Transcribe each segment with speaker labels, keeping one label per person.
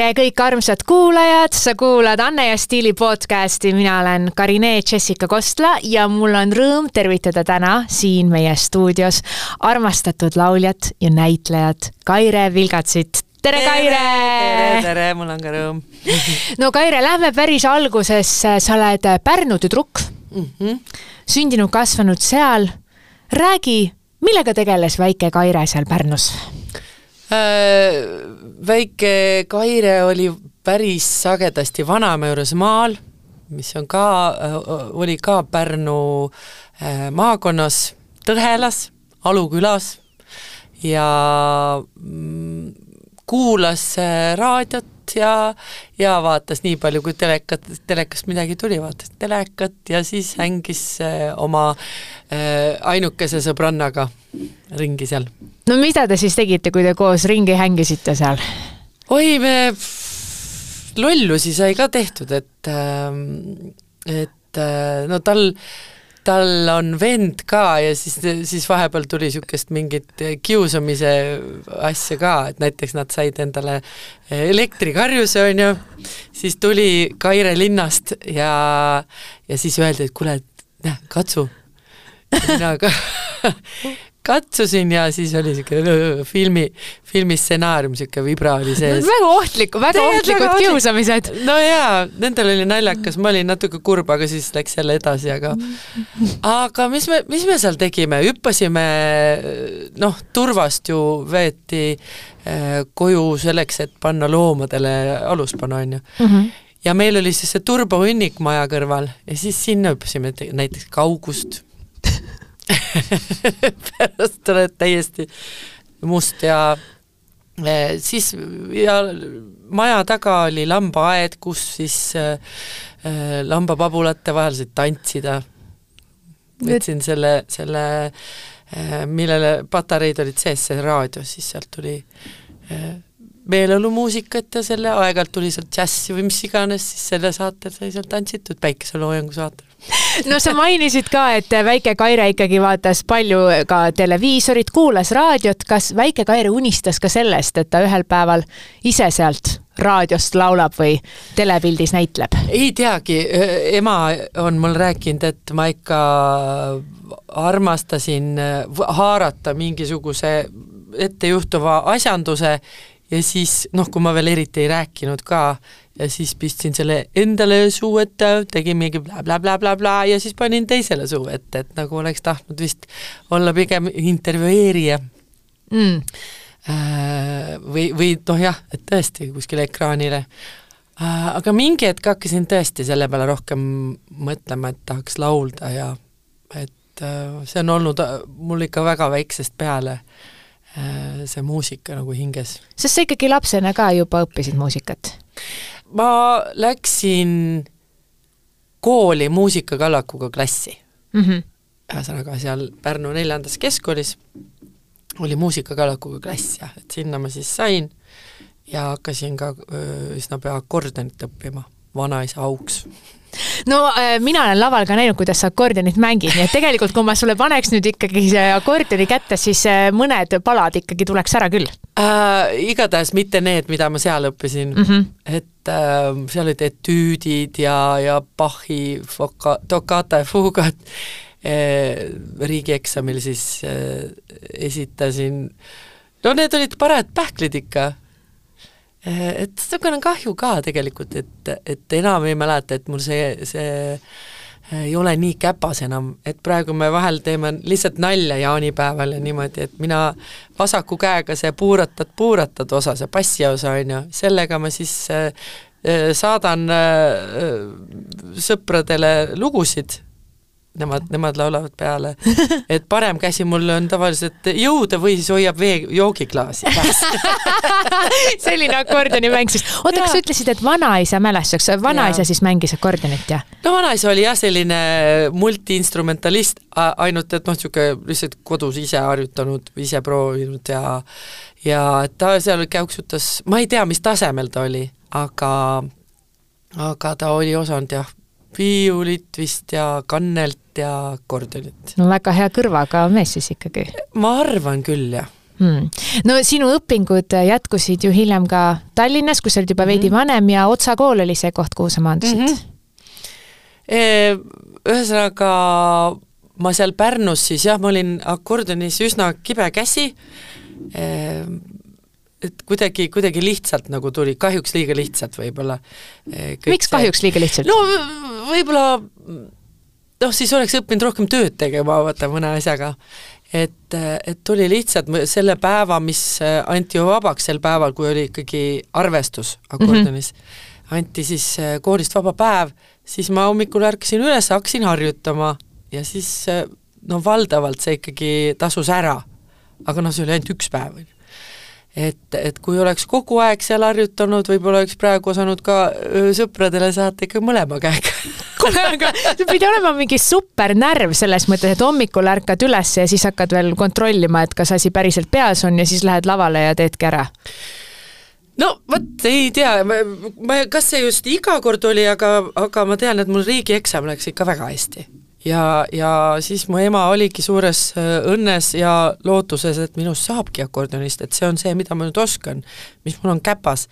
Speaker 1: tere, kõik armsad kuulajad, sa kuulad Anne ja Stiili podcasti, mina olen Karine Jessica Kostla ja mul on rõõm tervitada täna siin meie stuudios armastatud lauljat ja näitlejat Kaire Vilgatsit. tere, Kaire!
Speaker 2: tere, tere, mul on ka rõõm
Speaker 1: no Kaire, lähme päris algusesse, sa oled Pärnu tüdruk mm, -hmm. sündinud, kasvanud seal. räägi, millega tegeles väike Kaire seal Pärnus?
Speaker 2: Äh, väike Kaire oli päris sagedasti vanaema juures maal, mis on ka, äh, oli ka Pärnu äh, maakonnas, Tõhelas, Alu külas ja mm, kuulas raadiot ja, ja vaatas nii palju, kui telekat, telekast midagi tuli, vaatas telekat ja siis hängis oma ainukese sõbrannaga ringi seal
Speaker 1: no mida te siis tegite, kui te koos ringi hängisite seal?
Speaker 2: oi, me lollusi sai ka tehtud, et, ähm, et äh, no tal, tal on vend ka ja siis, siis vahepeal tuli niisugust mingit kiusamise asja ka, et näiteks nad said endale elektrikarjuse, on ju, siis tuli Kaire linnast ja, ja siis öeldi, et kuule, et näe, katsu. mina ka katsusin ja siis oli niisugune filmi, filmi stsenaarium, niisugune vibra oli sees.
Speaker 1: väga ohtlik, väga ohtlikud väga kiusamised.
Speaker 2: no jaa, nendel oli naljakas, ma olin natuke kurb, aga siis läks jälle edasi, aga aga mis me, mis me seal tegime, hüppasime noh, turvast ju veeti äh, koju selleks, et panna loomadele aluspanu, on ju mm. -hmm ja meil oli siis see turbohunnik maja kõrval ja siis sinna hüppasime näiteks kaugust pärast oled täiesti must ja eh, siis ja maja taga oli lambaaed, kus siis äh, lambapabulate vahel said tantsida. võtsin selle, selle millele patareid olid sees, see raadio, siis sealt tuli meeleolumuusikat ja selle, aeg-ajalt tuli sealt džässi või mis iganes, siis selle saatel sai seal tantsitud, päikeseloojangu saatel.
Speaker 1: No sa mainisid ka, et väike Kaire ikkagi vaatas palju ka televiisorit, kuulas raadiot, kas väike Kaire unistas ka sellest, et ta ühel päeval ise sealt raadiost laulab või telepildis näitleb?
Speaker 2: ei teagi, ema on mul rääkinud, et ma ikka armastasin haarata mingisuguse ettejuhtuva asjanduse ja siis noh, kui ma veel eriti ei rääkinud ka, ja siis pistsin selle endale suu ette, tegin mingi blablabla bla, ja siis panin teisele suu ette, et nagu oleks tahtnud vist olla pigem intervjueerija mm.. Äh, või, või noh jah, et tõesti kuskile ekraanile. Äh, aga mingi hetk hakkasin tõesti selle peale rohkem mõtlema, et tahaks laulda ja et äh, see on olnud mul ikka väga väiksest peale see muusika nagu hinges.
Speaker 1: sest sa ikkagi lapsena ka juba õppisid muusikat?
Speaker 2: ma läksin kooli muusikakallakuga klassi mm. -hmm. ühesõnaga seal Pärnu neljandas keskkoolis oli muusikakallakuga klass jah, et sinna ma siis sain ja hakkasin ka üsna pea akordionit õppima, vanaisa auks.
Speaker 1: No äh, mina olen laval ka näinud, kuidas sa akordionit mängid, nii et tegelikult kui ma sulle paneks nüüd ikkagi see akordioni kätte, siis äh, mõned palad ikkagi tuleks ära küll.
Speaker 2: Äh,. igatahes mitte need, mida ma seal õppisin. Mm, -hmm. et äh, seal olid etüüdid ja, ja Bachi foka-, toccata ja fugat. Äh, riigieksamil siis äh, esitasin, no need olid parajad pähklid ikka et natukene on kahju ka tegelikult, et, et enam ei mäleta, et mul see, see eh, ei ole nii käpas enam, et praegu me vahel teeme lihtsalt nalja jaanipäeval ja niimoodi, et mina vasaku käega see puuratad, puuratad osa, see bassi osa, on ju, sellega ma siis äh, saadan sõpradele lugusid nemad, nemad laulavad peale. et parem käsi mul on tavaliselt jõuda või siis hoiab vee, joogiklaasi käes
Speaker 1: selline akordionimäng siis. oota, kas sa ütlesid, et vanaisa mälestuseks, vanaisa siis mängis akordionit, jah?
Speaker 2: no vanaisa oli jah, selline multiinstrumentalist, ainult et noh, niisugune lihtsalt kodus ise harjutanud, ise proovinud ja ja ta seal käuksutas, ma ei tea, mis tasemel ta oli, aga aga ta oli osanud jah, viiulit vist ja kannelt ja akordionit.
Speaker 1: no väga hea kõrvaga mees siis ikkagi.
Speaker 2: ma arvan küll, jah
Speaker 1: hmm.. no sinu õpingud jätkusid ju hiljem ka Tallinnas, kus sa olid juba veidi mm vanem ja Otsa kool oli see koht, kuhu sa maandusid mm. -hmm.
Speaker 2: Ühesõnaga ma seal Pärnus siis jah, ma olin akordionis üsna kibe käsi, et kuidagi, kuidagi lihtsalt nagu tuli, kahjuks liiga lihtsalt võib-olla.
Speaker 1: miks see... kahjuks liiga lihtsalt?
Speaker 2: no võib-olla noh, siis oleks õppinud rohkem tööd tegema, vaata, mõne asjaga et, et tuli lihtsalt selle päeva, mis äh, anti ju vabaks sel päeval, kui oli ikkagi arvestus akordionis mm, -hmm. anti siis äh, koolist vaba päev, siis ma hommikul ärkasin üles, hakkasin harjutama ja siis äh, no valdavalt see ikkagi tasus ära. aga noh, see oli ainult üks päev, on ju et, et kui oleks kogu aeg seal harjutanud, võib-olla oleks praegu osanud ka sõpradele saata ikka mõlema käega.
Speaker 1: Kuule, aga see pidi olema mingi supernärv selles mõttes, et hommikul ärkad üles ja siis hakkad veel kontrollima, et kas asi päriselt peas on ja siis lähed lavale ja teedki ära.
Speaker 2: No vot, ei tea, ma, ma, kas see just iga kord oli, aga, aga ma tean, et mul riigieksam läks ikka väga hästi ja, ja siis mu ema oligi suures äh, õnnes ja lootuses, et minust saabki akordionist, et see on see, mida ma nüüd oskan, mis mul on käpas.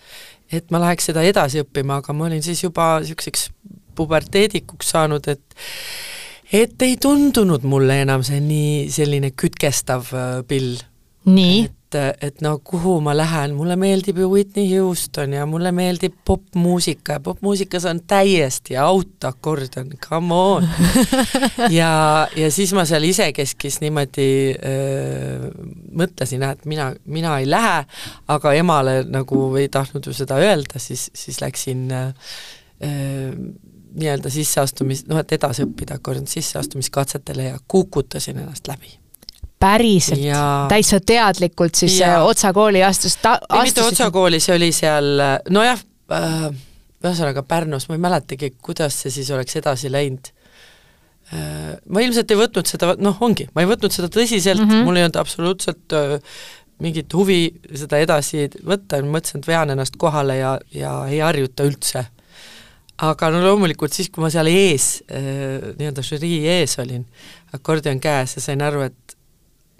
Speaker 2: et ma läheks seda edasi õppima, aga ma olin siis juba niisuguseks puberteedikuks saanud, et et ei tundunud mulle enam see nii selline kütkestav äh, pill.
Speaker 1: nii?
Speaker 2: Et, et no kuhu ma lähen, mulle meeldib ju Whitney Houston ja mulle meeldib popmuusika. Ja popmuusikas on täiesti autoakordion, come on. Ja, ja siis ma seal isekeskis niimoodi öö, mõtlesin, et mina, mina ei lähe, aga emale nagu ei tahtnud ju seda öelda, siis, siis läksin öö, nii-öelda sisseastumis, noh, et edasi õppida akordion sisseastumiskatsetele ja kukutasin ennast läbi
Speaker 1: päriselt, täitsa teadlikult siis ja. Otsa kooli astus ta-,
Speaker 2: ei, mitte Otsa kooli, see oli seal, nojah äh,, ühesõnaga Pärnus, ma ei mäletagi, kuidas see siis oleks edasi läinud äh,. Ma ilmselt ei võtnud seda, noh, ongi, ma ei võtnud seda tõsiselt mm, -hmm. mul ei olnud absoluutselt äh, mingit huvi seda edasi võtta, mõtlesin, et vean ennast kohale ja, ja ei harjuta üldse. aga no loomulikult siis, kui ma seal ees äh,, nii-öelda žürii ees olin, akordion käes ja sain aru, et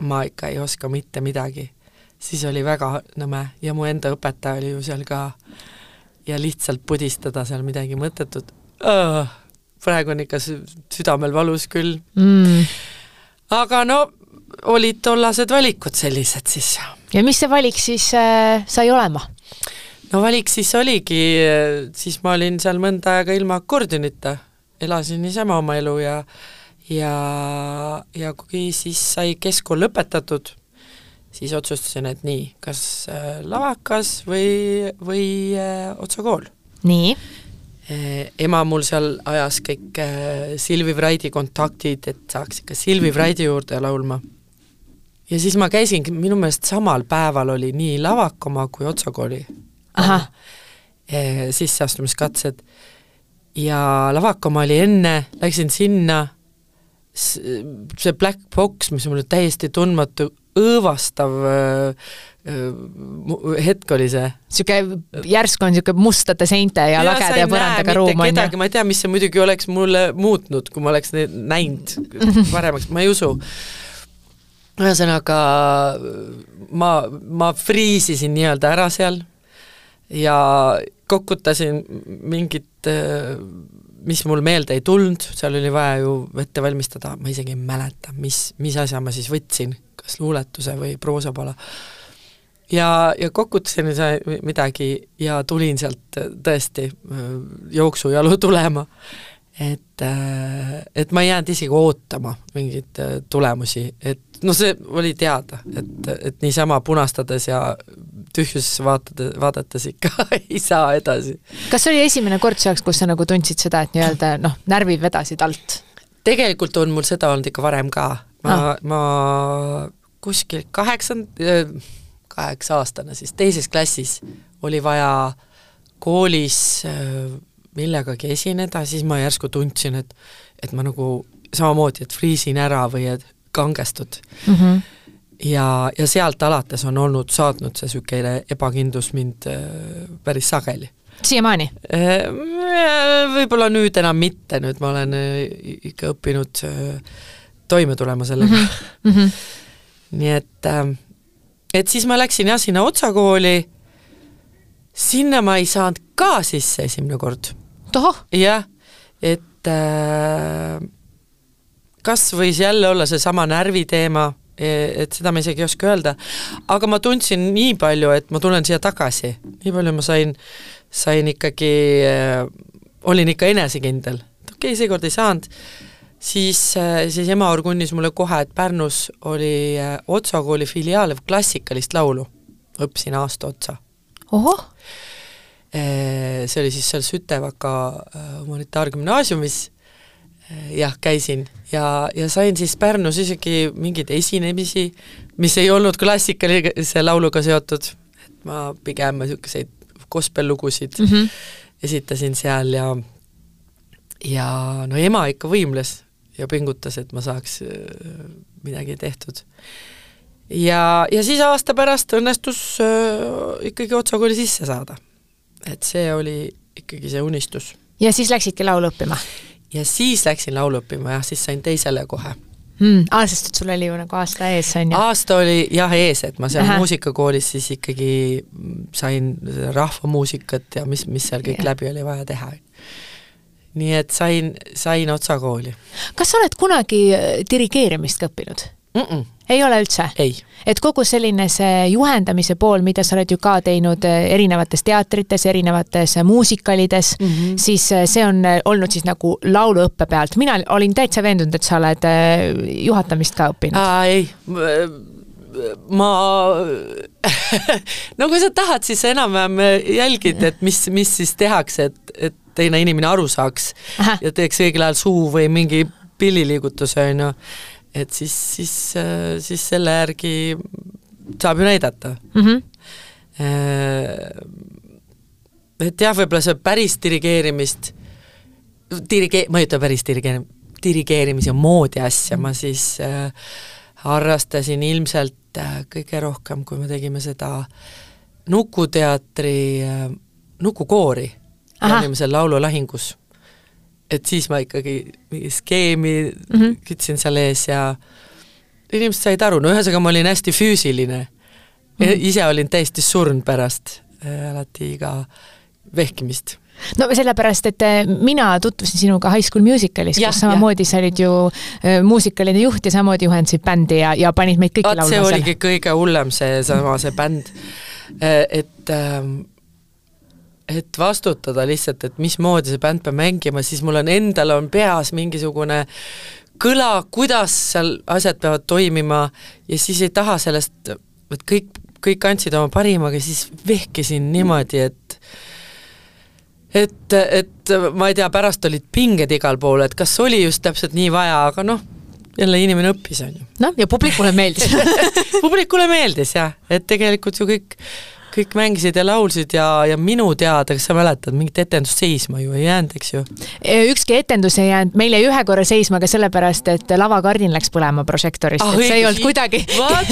Speaker 2: ma ikka ei oska mitte midagi. siis oli väga nõme ja mu enda õpetaja oli ju seal ka ja lihtsalt pudistada seal midagi mõttetut oh,, praegu on ikka südamel valus küll mm.. aga no olid tollased valikud sellised siis.
Speaker 1: ja mis see valik siis äh, sai olema?
Speaker 2: no valik siis oligi, siis ma olin seal mõnda aega ilma akordionita, elasin niisama oma elu ja ja, ja kui siis sai keskkool lõpetatud, siis otsustasin, et nii, kas äh, lavakas või, või äh, otsakool.
Speaker 1: nii?
Speaker 2: Äh, ema mul seal ajas kõik Silvi Vraidi kontaktid, et saaks ikka Silvi Vraidi juurde laulma. ja siis ma käisingi, minu meelest samal päeval oli nii lavakoma kui otsakooli
Speaker 1: äh,
Speaker 2: sisseastumiskatsed ja lavakoma oli enne, läksin sinna see Black Box, mis mulle täiesti tundmatu, õõvastav hetk oli see.
Speaker 1: niisugune, järsku on niisugune mustade seinte ja, ja lagede ja põrandaga ruum,
Speaker 2: on ju? ma ei tea, mis see muidugi oleks mulle muutnud, kui ma oleks näinud paremaks, ma ei usu. ühesõnaga ma, ma friisisin nii-öelda ära seal ja kokutasin mingit äh, mis mul meelde ei tulnud, seal oli vaja ju ette valmistada, ma isegi ei mäleta, mis, mis asja ma siis võtsin, kas luuletuse või proosapala. ja, ja kokutasin midagi ja tulin sealt tõesti äh, jooksujalu tulema. et, äh, et ma ei jäänud isegi ootama mingeid äh, tulemusi, et noh, see oli teada, et, et niisama punastades ja tühjusesse vaatades, vaadates ikka ei saa edasi.
Speaker 1: kas see oli esimene kord su jaoks, kus sa nagu tundsid seda, et nii-öelda noh, närvid vedasid alt?
Speaker 2: tegelikult on mul seda olnud ikka varem ka, ma ah., ma kuskil kaheksand-, kaheksa-aastane siis, teises klassis oli vaja koolis millegagi esineda, siis ma järsku tundsin, et et ma nagu samamoodi, et friisin ära või et kangestud mm. -hmm ja, ja sealt alates on olnud, saatnud see niisugune ebakindlus mind äh, päris sageli.
Speaker 1: siiamaani?
Speaker 2: Äh, võib-olla nüüd enam mitte, nüüd ma olen äh, ikka õppinud toime tulema sellega mm. -hmm. nii et et siis ma läksin jah sinna Otsa kooli, sinna ma ei saanud ka sisse esimene kord. jah, et äh, kas võis jälle olla seesama närviteema, e, et seda ma isegi ei oska öelda, aga ma tundsin nii palju, et ma tulen siia tagasi, nii palju ma sain, sain ikkagi äh,, olin ikka enesekindel, okei okay,, seekord ei saanud, siis, äh, siis ema orgunnis mulle kohe, et Pärnus oli Otsa kooli filiaal klassikalist laulu, õppisin aasta otsa.
Speaker 1: ohoh!
Speaker 2: See oli siis seal Sütevaka humanitaargümnaasiumis, jah, käisin ja, ja sain siis Pärnus isegi mingeid esinemisi, mis ei olnud klassikalise lauluga seotud, et ma pigem niisuguseid gospel-lugusid mm -hmm. esitasin seal ja ja no ema ikka võimles ja pingutas, et ma saaks äh, midagi tehtud. ja, ja siis aasta pärast õnnestus äh, ikkagi Otsa kooli sisse saada. et see oli ikkagi see unistus.
Speaker 1: ja siis läksidki laulu õppima?
Speaker 2: Ja siis läksin laulu õppima jah, siis sain teisele kohe
Speaker 1: mm,. aa, sest et sul oli ju nagu aasta ees, on ju?
Speaker 2: aasta oli jah ees, et ma seal Aha. muusikakoolis siis ikkagi sain rahvamuusikat ja mis, mis seal kõik ja. läbi oli vaja teha nii et sain, sain Otsa kooli.
Speaker 1: kas sa oled kunagi dirigeerimist ka õppinud
Speaker 2: mm? -mm.
Speaker 1: Ei ole üldse? et kogu selline see juhendamise pool, mida sa oled ju ka teinud äh, erinevates teatrites, erinevates äh, muusikalides mm, -hmm. siis see on olnud siis nagu lauluõppe pealt, mina olin täitsa veendunud, et sa oled juhatamist ka õppinud.
Speaker 2: ei, ma no kui sa tahad, siis sa enam-vähem jälgid, et mis, mis siis tehakse, et, et teine inimene aru saaks Aha. ja teeks õigel ajal suu või mingi pilliliigutuse, on ju, et siis, siis, siis selle järgi saab ju näidata mm. -hmm. Et jah, võib-olla see päris dirigeerimist, dirige-, ma ei ütle päris dirigeerim-, dirigeerimise moodi asja, ma siis äh, harrastasin ilmselt äh, kõige rohkem, kui me tegime seda Nukuteatri äh, Nukukoori olime seal laululahingus. Et siis ma ikkagi mingi skeemi mm -hmm. kütsin seal ees ja inimesed said aru, no ühesõnaga ma olin hästi füüsiline mm. -hmm. ise olin täiesti surnud pärast äh, alati ka vehkimist
Speaker 1: no sellepärast, et äh, mina tutvusin sinuga High School Musicalis, kus samamoodi sa olid ju äh, muusikaline juht ja samamoodi juhendasid bändi ja, ja panid meid kõiki laulma
Speaker 2: see oligi kõige hullem, seesama, see bänd, et ähm, et vastutada lihtsalt, et mismoodi see bänd peab mängima, siis mul on endal on peas mingisugune kõla, kuidas seal asjad peavad toimima ja siis ei taha sellest, et kõik, kõik andsid oma parima, aga siis vehkisin niimoodi, et et, et ma ei tea, pärast olid pinged igal pool, et kas oli just täpselt nii vaja, aga noh, jälle inimene õppis, on ju.
Speaker 1: noh, ja publikule meeldis
Speaker 2: publikule meeldis jah, et tegelikult ju kõik kõik mängisid ja laulsid ja, ja minu teada, kas sa mäletad, mingit etendust seisma ju ei jäänud, eks ju?
Speaker 1: E, ükski etendus ei jäänud, meil jäi ühe korra seisma ka sellepärast, et lavakardin läks põlema prožektorist ah,, et see ei olnud kuidagi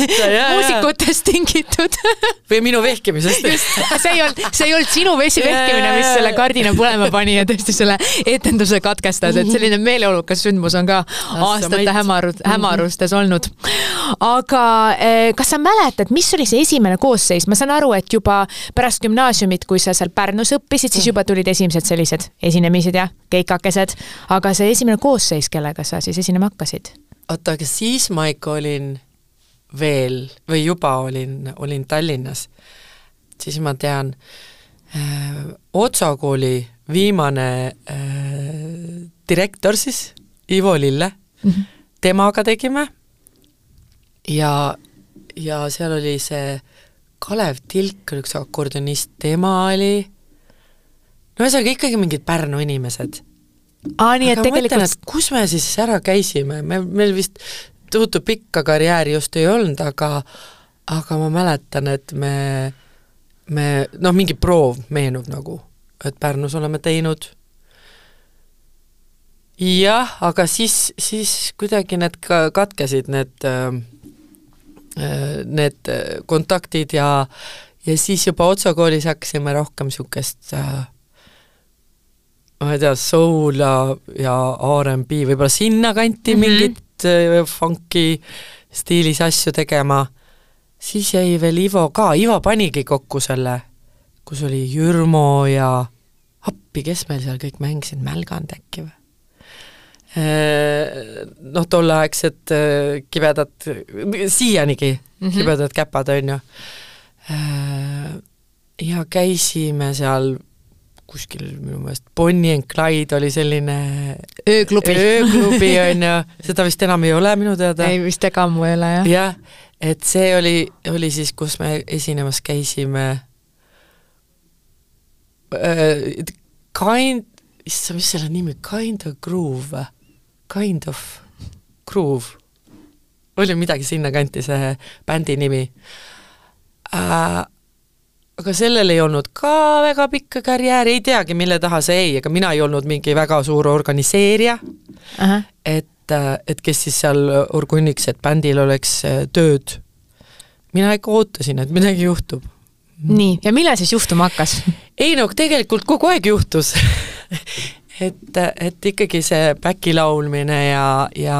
Speaker 1: muusikutest tingitud.
Speaker 2: Või minu vehkimisest?
Speaker 1: See ei olnud, see ei olnud sinu vesi vehkimine, mis selle kardina põlema pani ja tõesti selle etenduse katkestas, et selline meeleolukas sündmus on ka aastate hämarud, hämarustes olnud. aga e, kas sa mäletad, mis oli see esimene koosseis, ma saan aru, et juba pärast gümnaasiumit, kui sa seal Pärnus õppisid, siis mm. juba tulid esimesed sellised esinemised ja keikakesed, aga see esimene koosseis, kellega sa siis esinema hakkasid?
Speaker 2: oota, aga siis ma ikka olin veel või juba olin, olin Tallinnas, siis ma tean äh,, Otsa kooli viimane äh, direktor siis, Ivo Lille mm, -hmm. temaga tegime ja, ja seal oli see Kalev Tilk oli üks akordionist, tema oli, no ühesõnaga ikkagi mingid Pärnu inimesed.
Speaker 1: aa, nii et tegelikult
Speaker 2: mõtlen, et kus me siis ära käisime, me, meil vist tohutu pikka karjääri just ei olnud, aga aga ma mäletan, et me, me noh, mingi proov meenub nagu, et Pärnus oleme teinud jah, aga siis, siis kuidagi need ka katkesid, need äh, need kontaktid ja, ja siis juba Otsa koolis hakkasime rohkem niisugust äh, ma ei tea, soul ja, RMB, võib-olla sinnakanti mm -hmm. mingit äh, funky stiilis asju tegema siis jäi veel Ivo ka, Ivo panigi kokku selle, kus oli Jürmo ja appi, kes meil seal kõik mängisid, Mälgand äkki või? Äh, noh, tolleaegsed äh, kibedad, siianigi mm -hmm. kibedad käpad, on ju. Äh, ja käisime seal kuskil minu meelest Bonnie and Clyde oli selline
Speaker 1: ööklubi,
Speaker 2: ööklubi on ju, seda vist enam ei ole minu teada.
Speaker 1: ei, vist ega ammu ei ole jah.
Speaker 2: jah, et see oli, oli siis, kus me esinemas käisime Kind, issand, mis selle nimi, Kind of Groove või? Kind of Groove. oli midagi sinnakanti see bändi nimi äh,. aga sellel ei olnud ka väga pikka karjääri, ei teagi, mille taha see jäi, ega mina ei olnud mingi väga suur organiseerija uh, -huh. et, äh, et kes siis seal orgunniks, et bändil oleks äh, tööd. mina ikka ootasin, et midagi juhtub.
Speaker 1: nii, ja millal siis juhtuma hakkas?
Speaker 2: ei no tegelikult kogu aeg juhtus et, et ikkagi see back'i laulmine ja, ja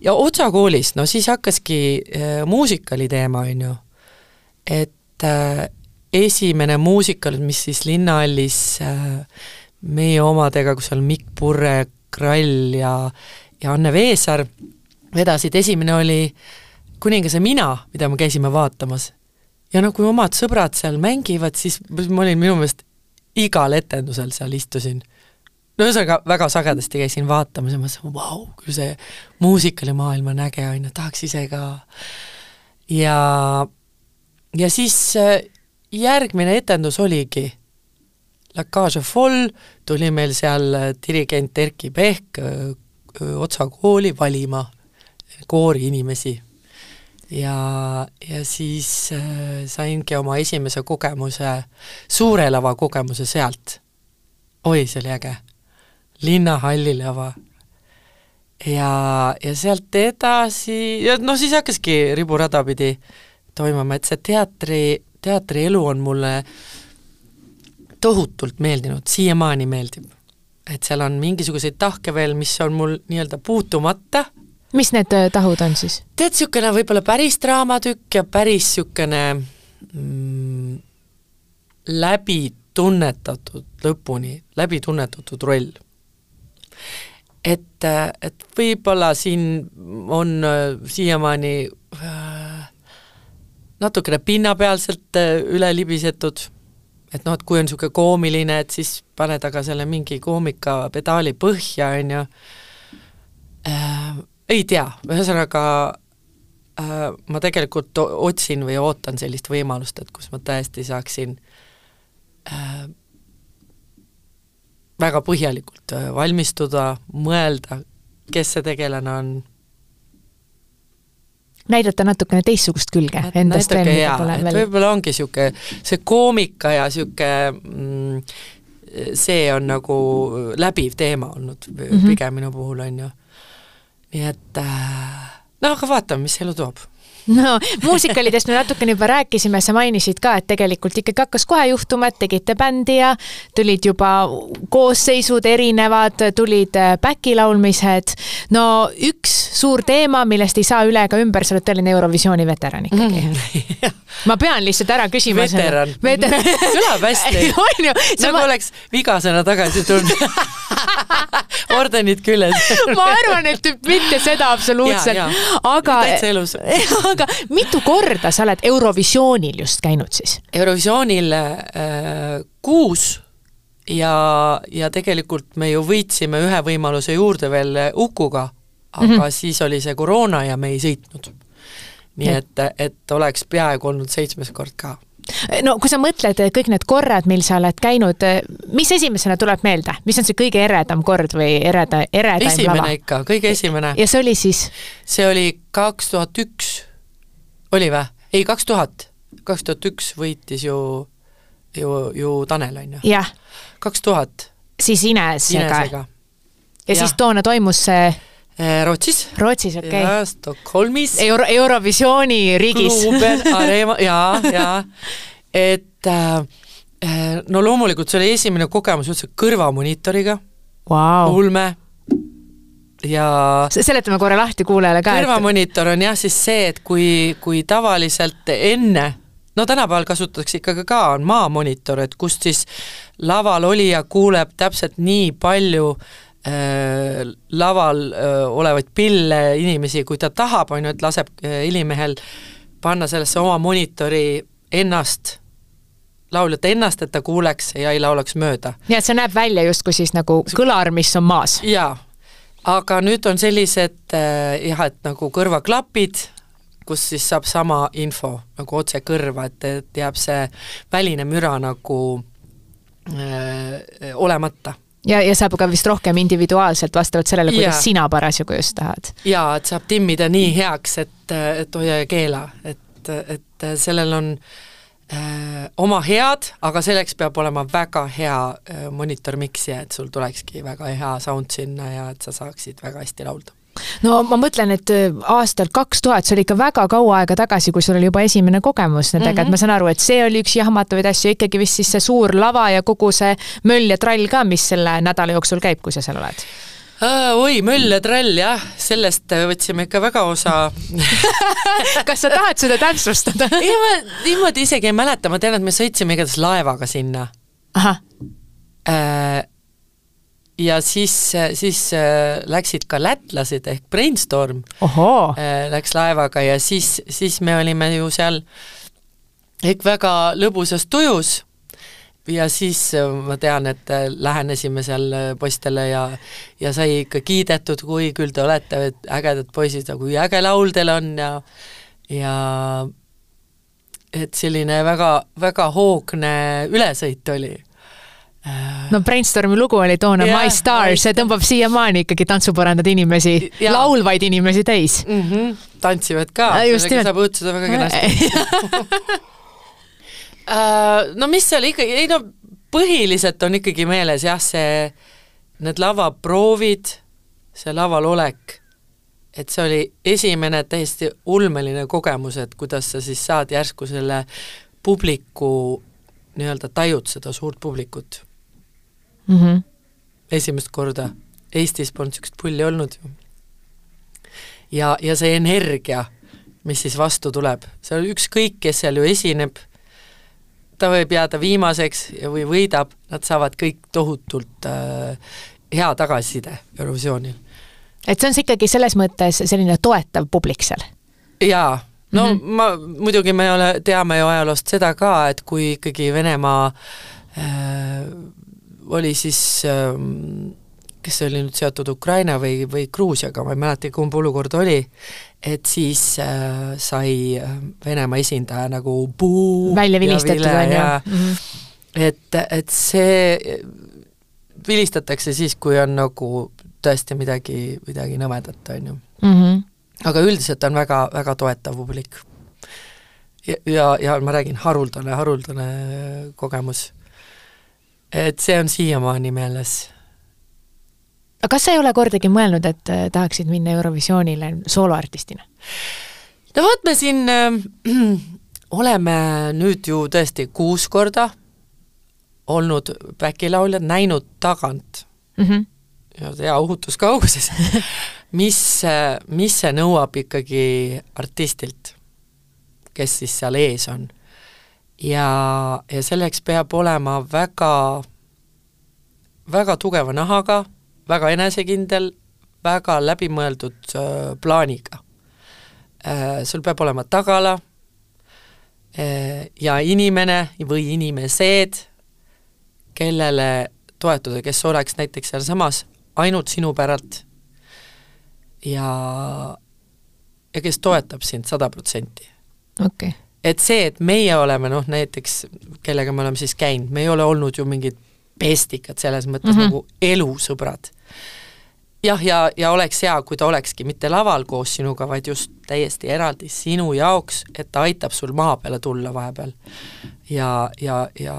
Speaker 2: ja Otsa koolis, no siis hakkaski äh, muusikali teema, on ju. et äh, esimene muusikal, mis siis Linnahallis äh, meie omadega, kus on Mikk Purre, Krall ja, ja Anne Veesaar vedasid, esimene oli Kuningase mina, mida me käisime vaatamas. ja no kui omad sõbrad seal mängivad, siis ma olin minu meelest igal etendusel seal istusin no ühesõnaga, väga sagedasti käisin vaatamas ja mõtlesin, vau, küll see muusikalimaailm on äge, on ju, tahaks ise ka. ja, ja siis äh, järgmine etendus oligi La Cage Foll, tuli meil seal äh, dirigent Erkki Pehk äh, Otsa kooli valima kooriinimesi. ja, ja siis saingi oma esimese kogemuse, suure lava kogemuse sealt. oi, see oli äge linnahallile ava. ja, ja sealt edasi, noh, siis hakkaski riburada pidi toimuma, et see teatri, teatrielu on mulle tohutult meeldinud, siiamaani meeldib. et seal on mingisuguseid tahke veel, mis on mul nii-öelda puutumata.
Speaker 1: mis need äh, tahud on siis?
Speaker 2: tead, niisugune võib-olla päris draamatükk ja päris niisugune mm, läbi tunnetatud lõpuni, läbi tunnetatud roll et, et võib-olla siin on äh, siiamaani äh, natukene pinnapealselt äh, üle libisetud, et noh, et kui on niisugune koomiline, et siis paned aga selle mingi koomikapedaali põhja, on ju. Äh,, ei tea, ühesõnaga äh, ma tegelikult otsin või ootan sellist võimalust, et kus ma tõesti saaksin äh, väga põhjalikult äh, valmistuda, mõelda, kes see tegelane on.
Speaker 1: näidata natukene teistsugust külge endast
Speaker 2: veel, mida pole veel. võib-olla ongi niisugune, see koomika ja niisugune mm, see on nagu läbiv teema olnud mm -hmm. pigem minu puhul, on ju. nii et noh, aga vaatame, mis elu toob
Speaker 1: no muusikalidest me natukene juba rääkisime, sa mainisid ka, et tegelikult ikkagi hakkas kohe juhtuma, et tegite bändi ja tulid juba koosseisud erinevad, tulid äh, back'i laulmised. no üks suur teema, millest ei saa üle ega ümber, sa oled tõeline Eurovisiooni veteran ikkagi mm. ma pean lihtsalt ära küsima.
Speaker 2: veteran.
Speaker 1: veteran.
Speaker 2: kõlab hästi nagu ma... oleks vigasena tagasi tulnud ordenid küljes
Speaker 1: ma arvan, et mitte seda absoluutselt, aga.
Speaker 2: täitsa elus
Speaker 1: aga mitu korda sa oled Eurovisioonil just käinud siis?
Speaker 2: Eurovisioonil äh, kuus ja, ja tegelikult me ju võitsime ühe võimaluse juurde veel Ukuga, aga mm -hmm. siis oli see koroona ja me ei sõitnud. nii et, et oleks peaaegu olnud seitsmes kord ka
Speaker 1: no kui sa mõtled kõik need korrad, mil sa oled käinud, mis esimesena tuleb meelde, mis on see kõige eredam kord või ereda, eredaim
Speaker 2: lava? esimene ikka, kõige esimene.
Speaker 1: ja see oli siis?
Speaker 2: see oli kaks tuhat üks, oli vä? ei, kaks tuhat, kaks tuhat üks võitis ju, ju, ju Tanel, on ju? kaks tuhat.
Speaker 1: siis Inesega? Inesega. ja, siis toona toimus see
Speaker 2: Eh, Rootsis.
Speaker 1: Rootsis, okei okay..
Speaker 2: ja Stockholmis.
Speaker 1: Euro, Eurovisiooni riigis.
Speaker 2: Gruber, Arema, jaa, jaa. et äh, no loomulikult see oli esimene kogemus üldse kõrvamonitoriga
Speaker 1: wow..
Speaker 2: ulme. Ja
Speaker 1: seletame korra lahti kuulajale ka,
Speaker 2: kõrvamonitor on jah siis see, et kui, kui tavaliselt enne no tänapäeval kasutatakse ikkagi ka, on maamonitor, et kust siis laval olija kuuleb täpselt nii palju äh, laval äh, olevaid pille inimesi, kui ta tahab, on ju, et laseb äh, helimehel panna sellesse oma monitori ennast lauljat ennast, et ta kuuleks ja ei laulaks mööda.
Speaker 1: nii et see näeb välja justkui siis nagu kõlar, mis on maas?
Speaker 2: jaa, aga nüüd on sellised äh, jah, et nagu kõrvaklapid, kus siis saab sama info nagu otse kõrva, et, et jääb see väline müra nagu äh, olemata
Speaker 1: ja, ja saab ka vist rohkem individuaalselt vastavalt sellele, kuidas ja. sina parasjagu just tahad.
Speaker 2: jaa, et saab timmida nii heaks, et, et hoia ja keela, et, et sellel on Äh, oma head, aga selleks peab olema väga hea äh, monitormiksija, et sul tulekski väga hea sound sinna ja et sa saaksid väga hästi laulda
Speaker 1: no ma mõtlen, et äh, aastal kaks tuhat, see oli ikka väga kaua aega tagasi, kui sul oli juba esimene kogemus nendega mm, -hmm. et ma saan aru, et see oli üks jahmatavaid asju, ikkagi vist siis see suur lava ja kogu see möll ja trall ka, mis selle nädala jooksul käib, kui sa seal oled
Speaker 2: oi, möll ja trall, jah, sellest võtsime ikka väga osa.
Speaker 1: Kas sa tahad seda täpsustada?
Speaker 2: Ei, ma niimoodi isegi ei mäleta, ma tean, et me sõitsime igatahes laevaga sinna. äh, ja siis, siis äh, läksid ka lätlased ehk Brainstorm. Äh, läks laevaga ja siis, siis me olime ju seal ehk väga lõbusas tujus ja siis äh, ma tean, et äh, lähenesime seal äh, poistele ja ja sai ikka kiidetud, kui küll te olete ägedad poisid ja kui äge laul teil on ja ja et selline väga, väga hoogne ülesõit oli
Speaker 1: no Brainstormi lugu oli toona yeah, My Star, see tõmbab siiamaani ikkagi tantsupõrandad inimesi, laulvaid inimesi täis
Speaker 2: mm. -hmm. tantsivad ka, sellega saab õõtsuda väga kenasti no mis seal ikkagi, ei no põhiliselt on ikkagi meeles jah, see, need lavaproovid, see laval olek, et see oli esimene täiesti ulmeline kogemus, et kuidas sa siis saad järsku selle publiku nii-öelda tajud seda suurt publikut mm. -hmm. esimest korda, Eestis polnud niisugust pulli olnud ju. ja, ja see energia, mis siis vastu tuleb, see on ükskõik, kes seal ju esineb ta võib jääda viimaseks või võidab, nad saavad kõik tohutult äh, hea tagasiside Eurovisioonil.
Speaker 1: et see on siis ikkagi selles mõttes selline toetav publik seal?
Speaker 2: jaa, no mm -hmm. ma, muidugi me ole, teame ju ajaloost seda ka, et kui ikkagi Venemaa äh, oli siis äh, kes oli nüüd seotud Ukraina või, või Gruusiaga, ma ei mäletagi, kumb olukord oli, et siis äh, sai äh, Venemaa esindaja nagu puu
Speaker 1: välja vilistatud, on ju. Mhm.
Speaker 2: et, et see vilistatakse siis, kui on nagu tõesti midagi, midagi nõmedat, on ju mm. -hmm. aga üldiselt on väga, väga toetav publik. ja, ja, ja ma räägin, haruldane, haruldane kogemus. et see on siiamaani meeles
Speaker 1: aga kas sa ei ole kordagi mõelnud, et äh, tahaksid minna Eurovisioonile sooloartistina?
Speaker 2: no vot, me siin äh, oleme nüüd ju tõesti kuus korda olnud back-lauljad, näinud tagant mm -hmm. ja hea ohutuskauguses mis, äh, mis see nõuab ikkagi artistilt, kes siis seal ees on. ja, ja selleks peab olema väga, väga tugeva nahaga väga enesekindel, väga läbimõeldud äh, plaaniga äh,. sul peab olema tagala äh, ja inimene või inimesed, kellele toetuda, kes oleks näiteks sealsamas ainult sinu päralt ja, ja kes toetab sind sada protsenti.
Speaker 1: okei okay.
Speaker 2: et see, et meie oleme noh, näiteks kellega me oleme siis käinud, me ei ole olnud ju mingid pestikad selles mõttes mm -hmm. nagu elusõbrad jah, ja, ja oleks hea, kui ta olekski mitte laval koos sinuga, vaid just täiesti eraldi sinu jaoks, et ta aitab sul maa peale tulla vahepeal. ja, ja, ja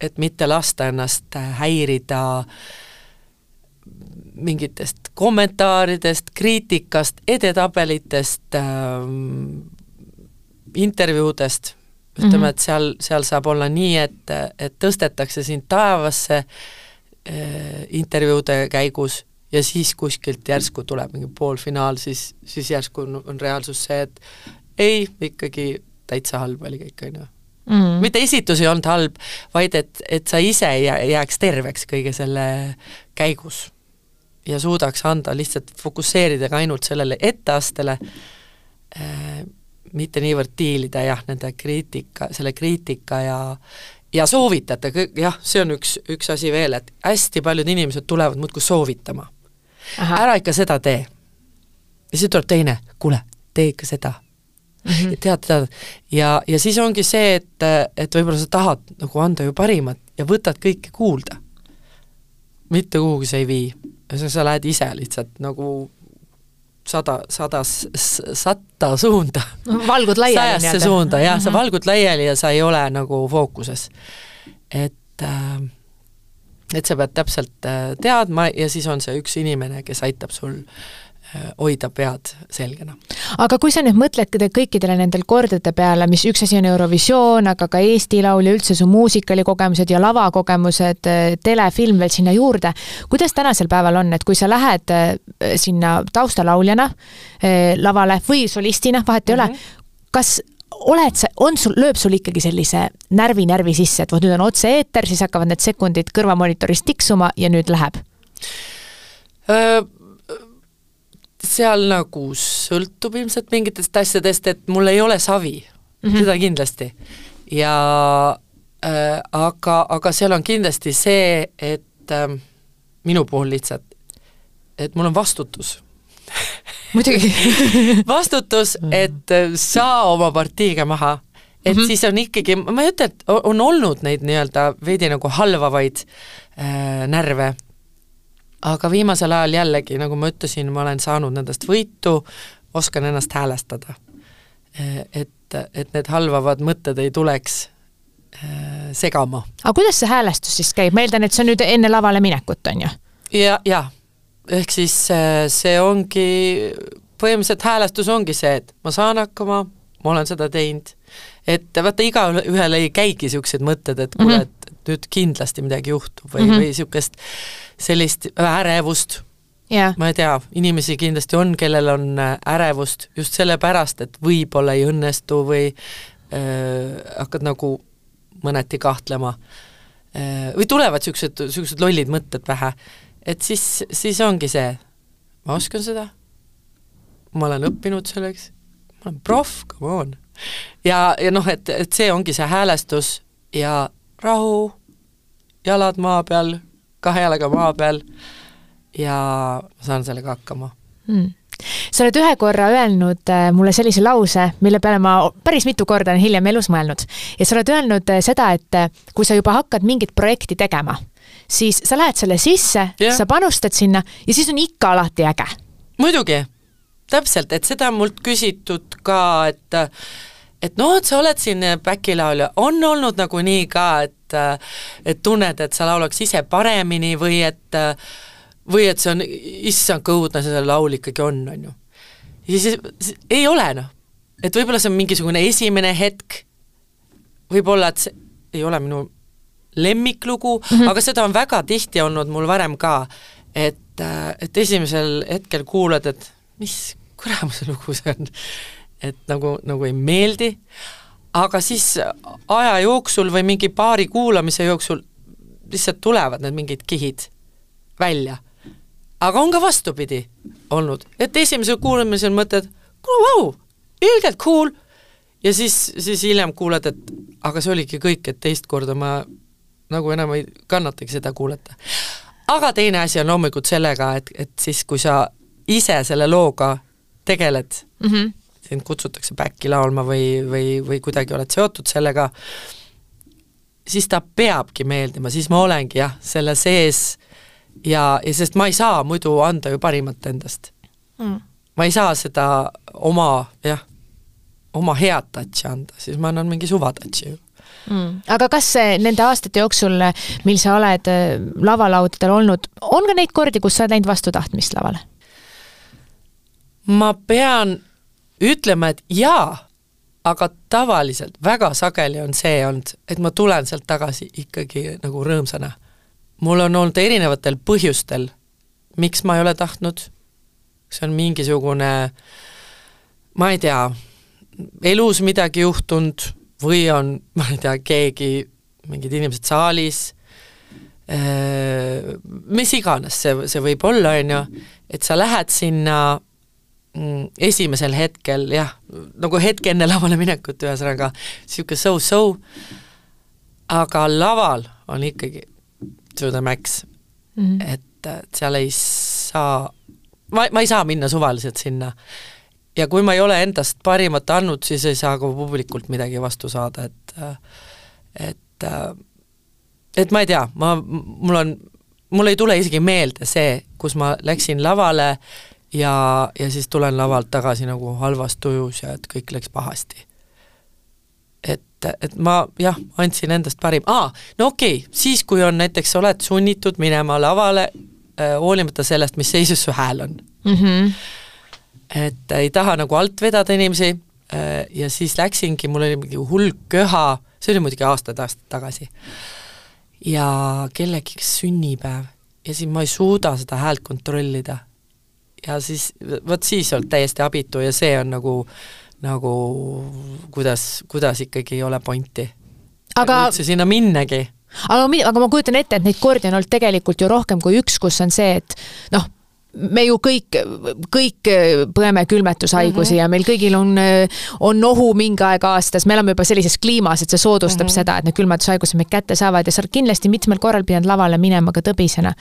Speaker 2: et mitte lasta ennast häirida mingitest kommentaaridest, kriitikast, edetabelitest ähm,, intervjuudest, ütleme mm, -hmm. et seal, seal saab olla nii, et, et tõstetakse sind taevasse äh, intervjuude käigus ja siis kuskilt järsku tuleb mingi poolfinaal, siis, siis järsku on, on reaalsus see, et ei, ikkagi täitsa halb oli kõik, on ju mm.. mitte esitus ei olnud halb, vaid et, et sa ise jääks terveks kõige selle käigus ja suudaks anda lihtsalt, fokusseerida ka ainult sellele etteastele äh,, mitte niivõrd diilida jah, nende kriitika, selle kriitika ja ja soovitate, jah, see on üks, üks asi veel, et hästi paljud inimesed tulevad muudkui soovitama. ära ikka seda tee. ja siis tuleb teine, kuule, tee ikka seda mm. -hmm. tead, tead, ja, ja siis ongi see, et, et võib-olla sa tahad nagu anda ju parimat ja võtad kõike kuulda. mitte kuhugi see ei vii. sa lähed ise lihtsalt nagu sada, sadas, satta suunda.
Speaker 1: valgud laiali.
Speaker 2: sajasse suunda, jah mm, -hmm. sa mhm. valgud laiali ja sa ei ole nagu fookuses. et äh, et sa pead täpselt äh, teadma ja siis on see üks inimene, kes aitab sul hoida pead selgena.
Speaker 1: aga kui sa nüüd mõtled kõikidele nendel kordade peale, mis üks asi on Eurovisioon, aga ka Eesti Laul ja üldse su muusikalikogemused ja lavakogemused, telefilm veel sinna juurde, kuidas tänasel päeval on, et kui sa lähed äh, sinna taustalauljana lavale või solistina, vahet ei mm -hmm. ole, mhm. kas oled sa, on sul, lööb sul ikkagi sellise närvi närvi sisse, et vot nüüd on otse-eeter, siis hakkavad need sekundid kõrvamonitoris tiksuma ja nüüd läheb?
Speaker 2: Seal nagu sõltub ilmselt mingitest asjadest, et mul ei ole savi mm, -hmm. seda kindlasti. ja äh, aga, aga seal on kindlasti see, et äh, minu puhul lihtsalt, et mul on vastutus
Speaker 1: muidugi
Speaker 2: vastutus, et äh, saa oma partiiga maha et mm -hmm. siis on ikkagi, ma ei ütle, et on olnud neid nii-öelda veidi nagu halvavaid äh, närve aga viimasel ajal jällegi, nagu ma ütlesin, ma olen saanud nendest võitu, oskan ennast häälestada. Et, et need halvavad mõtted ei tuleks äh, segama.
Speaker 1: aga kuidas see häälestus siis käib, ma eeldan, et see on nüüd enne lavale minekut, on ju?
Speaker 2: ja, ja ehk siis äh, see ongi, põhimõtteliselt häälestus ongi see, et ma saan hakkama, ma olen seda teinud, et vaata, igaühel ei käigi niisugused mõtted, et kuule mm, -hmm. et nüüd kindlasti midagi juhtub või mm, -hmm. või niisugust sellist ärevust
Speaker 1: yeah..
Speaker 2: ma ei tea, inimesi kindlasti on, kellel on äh, ärevust just sellepärast, et võib-olla ei õnnestu või äh, hakkad nagu mõneti kahtlema äh,. või tulevad niisugused, niisugused lollid mõtted pähe. et siis, siis ongi see, ma oskan seda, ma olen õppinud selleks, ma olen proff, come on. ja, ja noh, et, et see ongi see häälestus ja rahu, jalad maa peal, kahe jalaga maa peal ja ma saan sellega hakkama
Speaker 1: mm sa oled ühe korra öelnud äh, mulle sellise lause, mille peale ma päris mitu korda olen hiljem elus mõelnud. ja sa oled öelnud äh, seda, et äh, kui sa juba hakkad mingit projekti tegema, siis sa lähed selle sisse yeah., sa panustad sinna ja siis on ikka alati äge.
Speaker 2: muidugi, täpselt, et seda on mult küsitud ka, et et noh, et sa oled siin back-laulja, on olnud nagu nii ka, et et tunned, et sa laulaks ise paremini või et või et see on, issand, kui õudne see laul ikkagi on, on ju. ja siis, siis ei ole noh. et võib-olla see on mingisugune esimene hetk, võib-olla, et see ei ole minu lemmiklugu mm, -hmm. aga seda on väga tihti olnud mul varem ka, et, et esimesel hetkel kuulad, et mis kuramuse lugu see on et nagu, nagu ei meeldi, aga siis aja jooksul või mingi paari kuulamise jooksul lihtsalt tulevad need mingid kihid välja. aga on ka vastupidi olnud, et esimesel kuulamisel mõtled, kuule vau, ilgelt cool, ja siis, siis hiljem kuuled, et aga see oligi kõik, et teist korda ma nagu enam ei kannatagi seda kuulata. aga teine asi on loomulikult sellega, et, et siis, kui sa ise selle looga tegeled mm, -hmm sind kutsutakse back'i laulma või, või, või kuidagi oled seotud sellega, siis ta peabki meeldima, siis ma olengi jah, selle sees. Ja, ja sest ma ei saa muidu anda ju parimat endast. Mm.. ma ei saa seda oma jah, oma head touch'i anda, siis ma annan mingi suva touch'i ju.
Speaker 1: Mm.. aga kas nende aastate jooksul, mil sa oled äh, lavalaudadel olnud, on ka neid kordi, kus sa oled läinud vastu tahtmist lavale?
Speaker 2: ma pean ütlema, et jaa, aga tavaliselt väga sageli on see olnud, et ma tulen sealt tagasi ikkagi nagu rõõmsana. mul on olnud erinevatel põhjustel miks ma ei ole tahtnud, see on mingisugune, ma ei tea, elus midagi juhtunud või on, ma ei tea, keegi, mingid inimesed saalis, mis iganes see, see võib olla, on ju, et sa lähed sinna esimesel hetkel jah, nagu hetk enne lavale minekut, ühesõnaga niisugune so-so, aga laval on ikkagi to the max mm, -hmm. et, et seal ei saa, ma, ma ei saa minna suvaliselt sinna. ja kui ma ei ole endast parimat andnud, siis ei saa ka publikult midagi vastu saada, et et et ma ei tea, ma, mul on, mul ei tule isegi meelde see, kus ma läksin lavale ja, ja siis tulen lavalt tagasi nagu halvas tujus ja et kõik läks pahasti et, et ma jah, andsin endast parim, aa, no okei okay,, siis kui on näiteks, oled sunnitud minema lavale äh, hoolimata sellest, mis seisus su hääl on mm. -hmm. et ei taha nagu alt vedada inimesi äh, ja siis läksingi, mul oli mingi hull köha, see oli muidugi aastaid-aastaid tagasi, ja kellegi sünnipäev ja siis ma ei suuda seda häält kontrollida. Ja siis, vot siis oled täiesti abitu ja see on nagu nagu kuidas, kuidas ikkagi ei ole pointi.
Speaker 1: aga
Speaker 2: üldse sinna minnagi.
Speaker 1: aga, aga ma kujutan ette, et neid kordi on olnud tegelikult ju rohkem kui üks, kus on see, et noh, me ju kõik, kõik põeme külmetushaigusi mm -hmm. ja meil kõigil on, on nohu mingi aeg aastas, me elame juba sellises kliimas, et see soodustab mm -hmm. seda, et need külmetushaigused meid kätte saavad ja sa oled kindlasti mitmel korral pidanud lavale minema ka tõbisena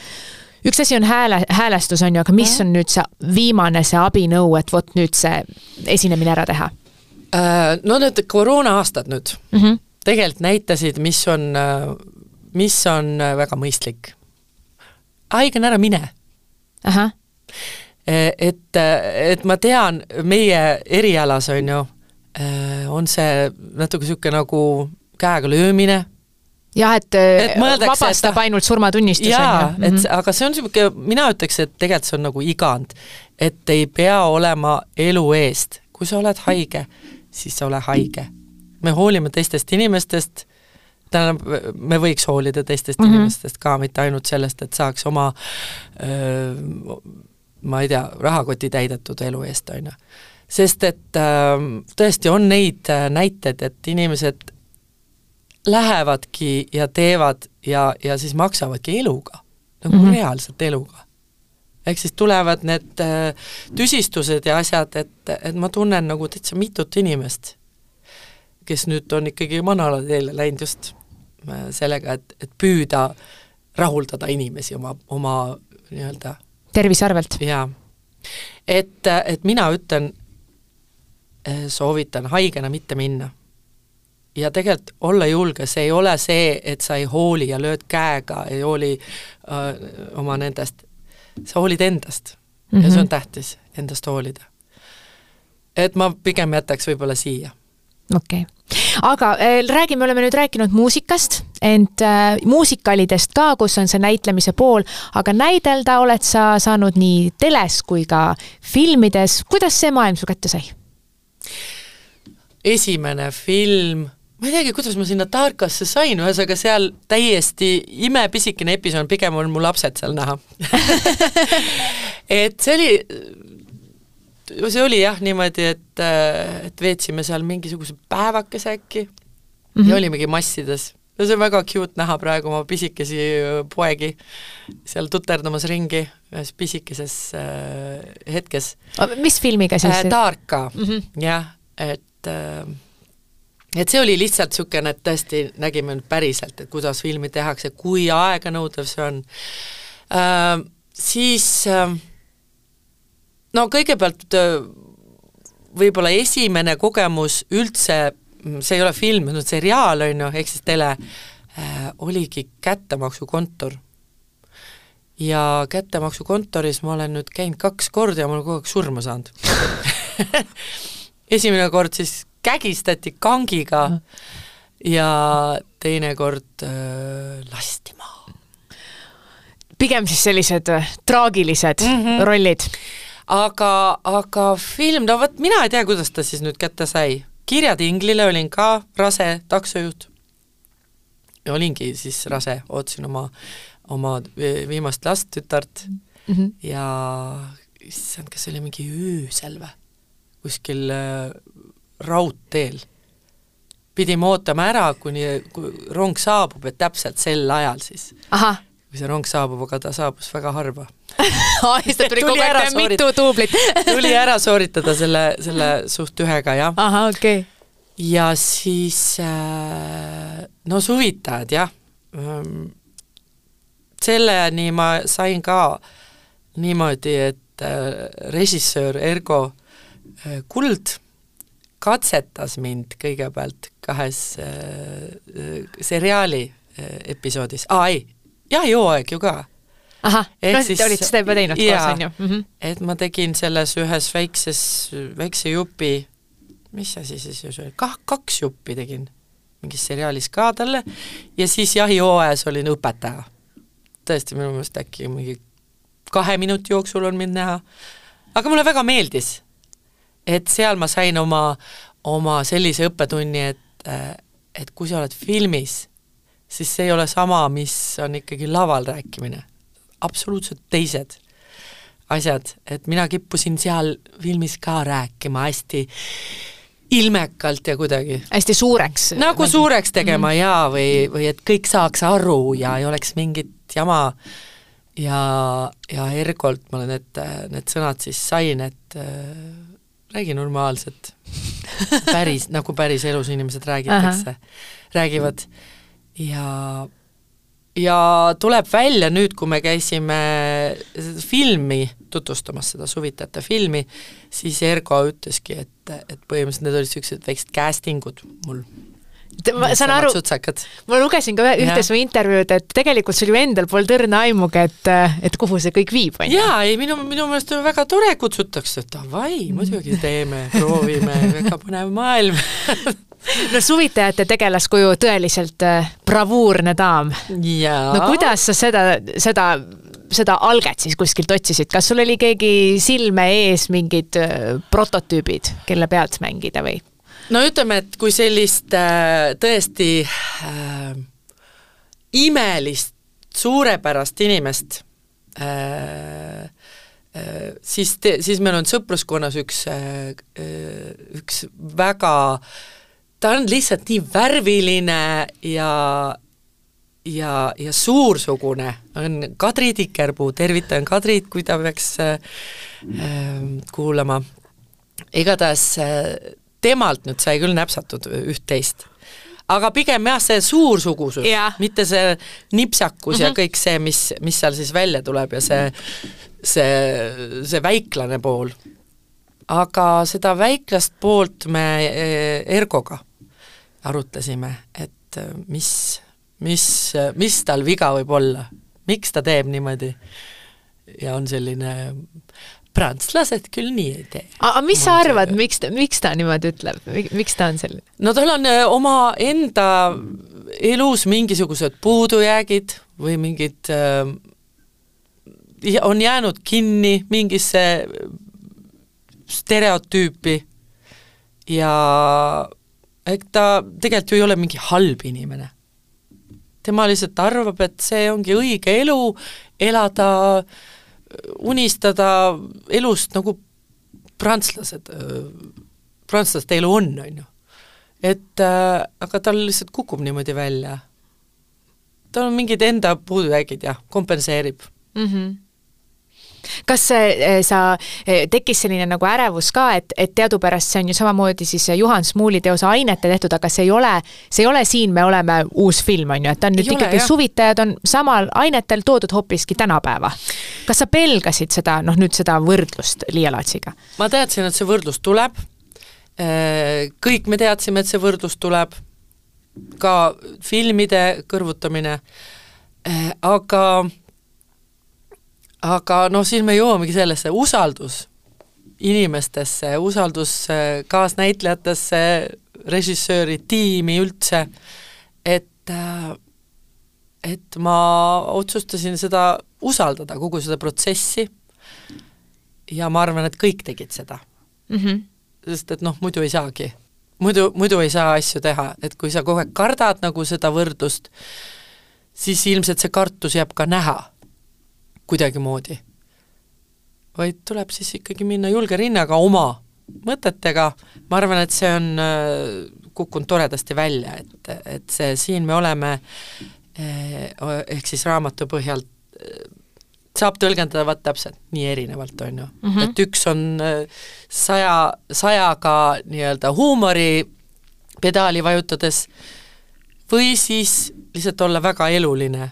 Speaker 1: üks asi on hääle, häälestus, on ju, aga mis on nüüd see viimane, see abinõu, et vot nüüd see esinemine ära teha?
Speaker 2: Äh, no need koroona-aastad nüüd mm -hmm. tegelikult näitasid, mis on, mis on väga mõistlik. haigena ära mine. Et, et ma tean, meie erialas on ju, äh, on see natuke niisugune nagu käega löömine
Speaker 1: jah, et, et vabastab et, ainult surmatunnistus,
Speaker 2: ju. et mm -hmm. aga see on niisugune, mina ütleks, et tegelikult see on nagu igand. et ei pea olema elu eest, kui sa oled haige, siis sa ole haige. me hoolime teistest inimestest, tähendab, me võiks hoolida teistest mm -hmm. inimestest ka, mitte ainult sellest, et saaks oma öö, ma ei tea, rahakoti täidetud elu eest, on ju. sest et öö, tõesti on neid näiteid, et inimesed lähevadki ja teevad ja, ja siis maksavadki eluga, nagu mm -hmm. reaalselt eluga. ehk siis tulevad need äh, tüsistused ja asjad, et, et ma tunnen nagu täitsa mitut inimest, kes nüüd on ikkagi manala teele läinud just äh, sellega, et, et püüda rahuldada inimesi oma, oma nii-öelda
Speaker 1: tervise arvelt?
Speaker 2: jaa. et, et mina ütlen, äh, soovitan haigena mitte minna ja tegelikult olla julge, see ei ole see, et sa ei hooli ja lööd käega, ei hooli öö, äh, oma nendest, sa hoolid endast mm -hmm. ja see on mhm. tähtis, endast hoolida. et ma pigem jätaks võib-olla siia.
Speaker 1: okei okay., aga äh, räägime, oleme nüüd rääkinud muusikast, ent äh, muusikalidest ka, kus on see näitlemise pool, aga näidelda oled sa saanud nii teles kui ka filmides, kuidas see maailm su kätte sai?
Speaker 2: esimene film ma ei teagi, kuidas ma sinna Tarkasse sain, ühesõnaga seal täiesti imepisikene episood, pigem on mu lapsed seal näha et see oli, see oli jah niimoodi, et, et veetsime seal mingisuguse päevakese äkki mm -hmm. ja olimegi massides. no see on väga cute näha praegu oma pisikesi poegi seal tuterdamas ringi ühes pisikeses äh, hetkes.
Speaker 1: mis filmiga siis
Speaker 2: äh,? Taarka mm, -hmm. jah, et äh, et see oli lihtsalt niisugune, et tõesti nägime nüüd päriselt, et kuidas filmi tehakse, kui aeganõudev see on äh,, siis äh, no kõigepealt äh, võib-olla esimene kogemus üldse, see ei ole film, see on seriaal, on ju, ehk siis tele äh,, oligi kättemaksukontor. ja kättemaksukontoris ma olen nüüd käinud kaks korda ja ma olen kogu aeg surma saanud esimene kord siis kägistati kangiga ja teinekord äh, lasti maha.
Speaker 1: pigem siis sellised äh, traagilised mm -hmm. rollid?
Speaker 2: aga, aga film, no vot mina ei tea, kuidas ta siis nüüd kätte sai. Kirja-Tinglile olin ka rase taksojuht. olingi siis rase, ootasin oma, oma viimast last, tütart
Speaker 1: mm -hmm.
Speaker 2: ja issand, kas see oli mingi öösel või? kuskil äh, raudteel. pidime ootama ära, kuni rong saabub, et täpselt sel ajal siis. kui see rong saabub, aga ta saabus väga harva
Speaker 1: aa, siis ta tuli kogu aeg mitu duublit
Speaker 2: tuli ära sooritada selle, selle suht ühega, jah.
Speaker 1: ahah, okei okay.
Speaker 2: ja siis äh, no suvitajad, jah ähm, selleni ma sain ka niimoodi, et äh, režissöör Ergo äh, Kuld katsetas mind kõigepealt kahes äh, seriaali episoodis, aa ei, jahihooaeg ju ka.
Speaker 1: ahah, no te olite seda juba teinud koos, on ju. Mm?
Speaker 2: -hmm. et ma tegin selles ühes väikses, väikse jupi, mis asi see siis oli, kah-, kaks juppi tegin mingis seriaalis ka talle. Ja siis jahihooajas olin õpetaja. Tõesti minu meelest äkki mingi kahe minuti jooksul on mind näha, aga mulle väga meeldis, et seal ma sain oma, oma sellise õppetunni, et, et kui sa oled filmis, siis see ei ole sama, mis on ikkagi laval rääkimine. absoluutselt teised asjad, et mina kippusin seal filmis ka rääkima hästi ilmekalt ja kuidagi.
Speaker 1: hästi suureks.
Speaker 2: nagu suureks tegema mm -hmm. jaa, või, või et kõik saaks aru ja ei oleks mingit jama ja, ja Ergolt ma need, need sõnad siis sain, et räägi normaalselt päris, nagu päris elus inimesed räägitakse, räägivad. Ja ja tuleb välja nüüd, kui me käisime filmi tutvustamas, seda Suvitajate filmi, siis Ergo ütleski, et, et põhimõtteliselt need olid niisugused väiksed casting ud mul
Speaker 1: ma saan aru, ma lugesin ka ühte su intervjuud, et tegelikult sul ju endal polnud õrna aimugi, et, et kuhu see kõik viib, on
Speaker 2: ju? jaa, ei minu, minu meelest on väga tore, kutsutakse, et davai, muidugi teeme, proovime, väga põnev maailm
Speaker 1: no suvitajate tegelaskuju tõeliselt äh, bravuurne daam. no kuidas sa seda, seda seda alget siis kuskilt otsisid, kas sul oli keegi silme ees mingid äh, prototüübid, kelle pealt mängida või?
Speaker 2: No ütleme, et kui sellist äh, tõesti äh, imelist, suurepärast inimest äh, äh, siis te, siis meil on sõpruskonnas üks äh,, äh üks väga, ta on lihtsalt nii värviline ja ja, ja suursugune on Kadri Tikerpuu, tervitan Kadrit, kui ta peaks äh, äh, kuulama. igatahes äh, temalt nüüd sai küll näpsatud üht-teist. aga pigem jah, see suursugusus
Speaker 1: yeah.,
Speaker 2: mitte see nipsakus mm -hmm. ja mhm. kõik see, mis, mis seal siis välja tuleb ja see, see, see väiklane pool. aga seda väiklast poolt me e, Ergoga arutlesime, et e, mis, mis, mis tal viga võib olla, miks ta teeb niimoodi ja on selline prantslased küll nii ei tee.
Speaker 1: aga mis sa arvad, miks ta, miks ta niimoodi ütleb, miks ta on selline?
Speaker 2: no tal on äh, oma enda elus mingisugused puudujäägid või mingid äh, on jäänud kinni mingisse stereotüüpi ja eks ta tegelikult ju ei ole mingi halb inimene. tema lihtsalt arvab, et see ongi õige elu, elada äh, unistada elust nagu prantslased, prantslaste elu on, on ju. et äh, aga tal lihtsalt kukub niimoodi välja. tal on mingid enda puudujäägid ja kompenseerib
Speaker 1: mm. -hmm kas eh, sa, eh, tekkis selline nagu ärevus ka, et, et teadupärast see on ju samamoodi siis Juhan Smuuli teose Ainete tehtud, aga see ei ole, see ei ole Siin me oleme uus film, on ju, et ta on nüüd ei ikkagi, suvitajad on samal ainetel toodud hoopiski tänapäeva. kas sa pelgasid seda, noh nüüd seda võrdlust Liia Laatsiga?
Speaker 2: ma teadsin, et see võrdlus tuleb, äh, kõik me teadsime, et see võrdlus tuleb, ka filmide kõrvutamine, äh, aga aga noh, siis me jõuamegi sellesse, usaldus inimestesse, usaldus kaasnäitlejatesse, režissööri, tiimi üldse, et äh, et ma otsustasin seda usaldada, kogu seda protsessi ja ma arvan, et kõik tegid seda
Speaker 1: mm. -hmm.
Speaker 2: sest et noh, muidu ei saagi. muidu, muidu ei saa asju teha, et kui sa kogu aeg kardad nagu seda võrdlust, siis ilmselt see kartus jääb ka näha kuidagimoodi. vaid tuleb siis ikkagi minna julge rinnaga oma mõtetega, ma arvan, et see on kukkunud toredasti välja, et, et see Siin me oleme ehk siis raamatu põhjal saab tõlgendada vaat täpselt nii erinevalt, on ju mm. -hmm. et üks on saja, sajaga nii-öelda huumori pedaali vajutades või siis lihtsalt olla väga eluline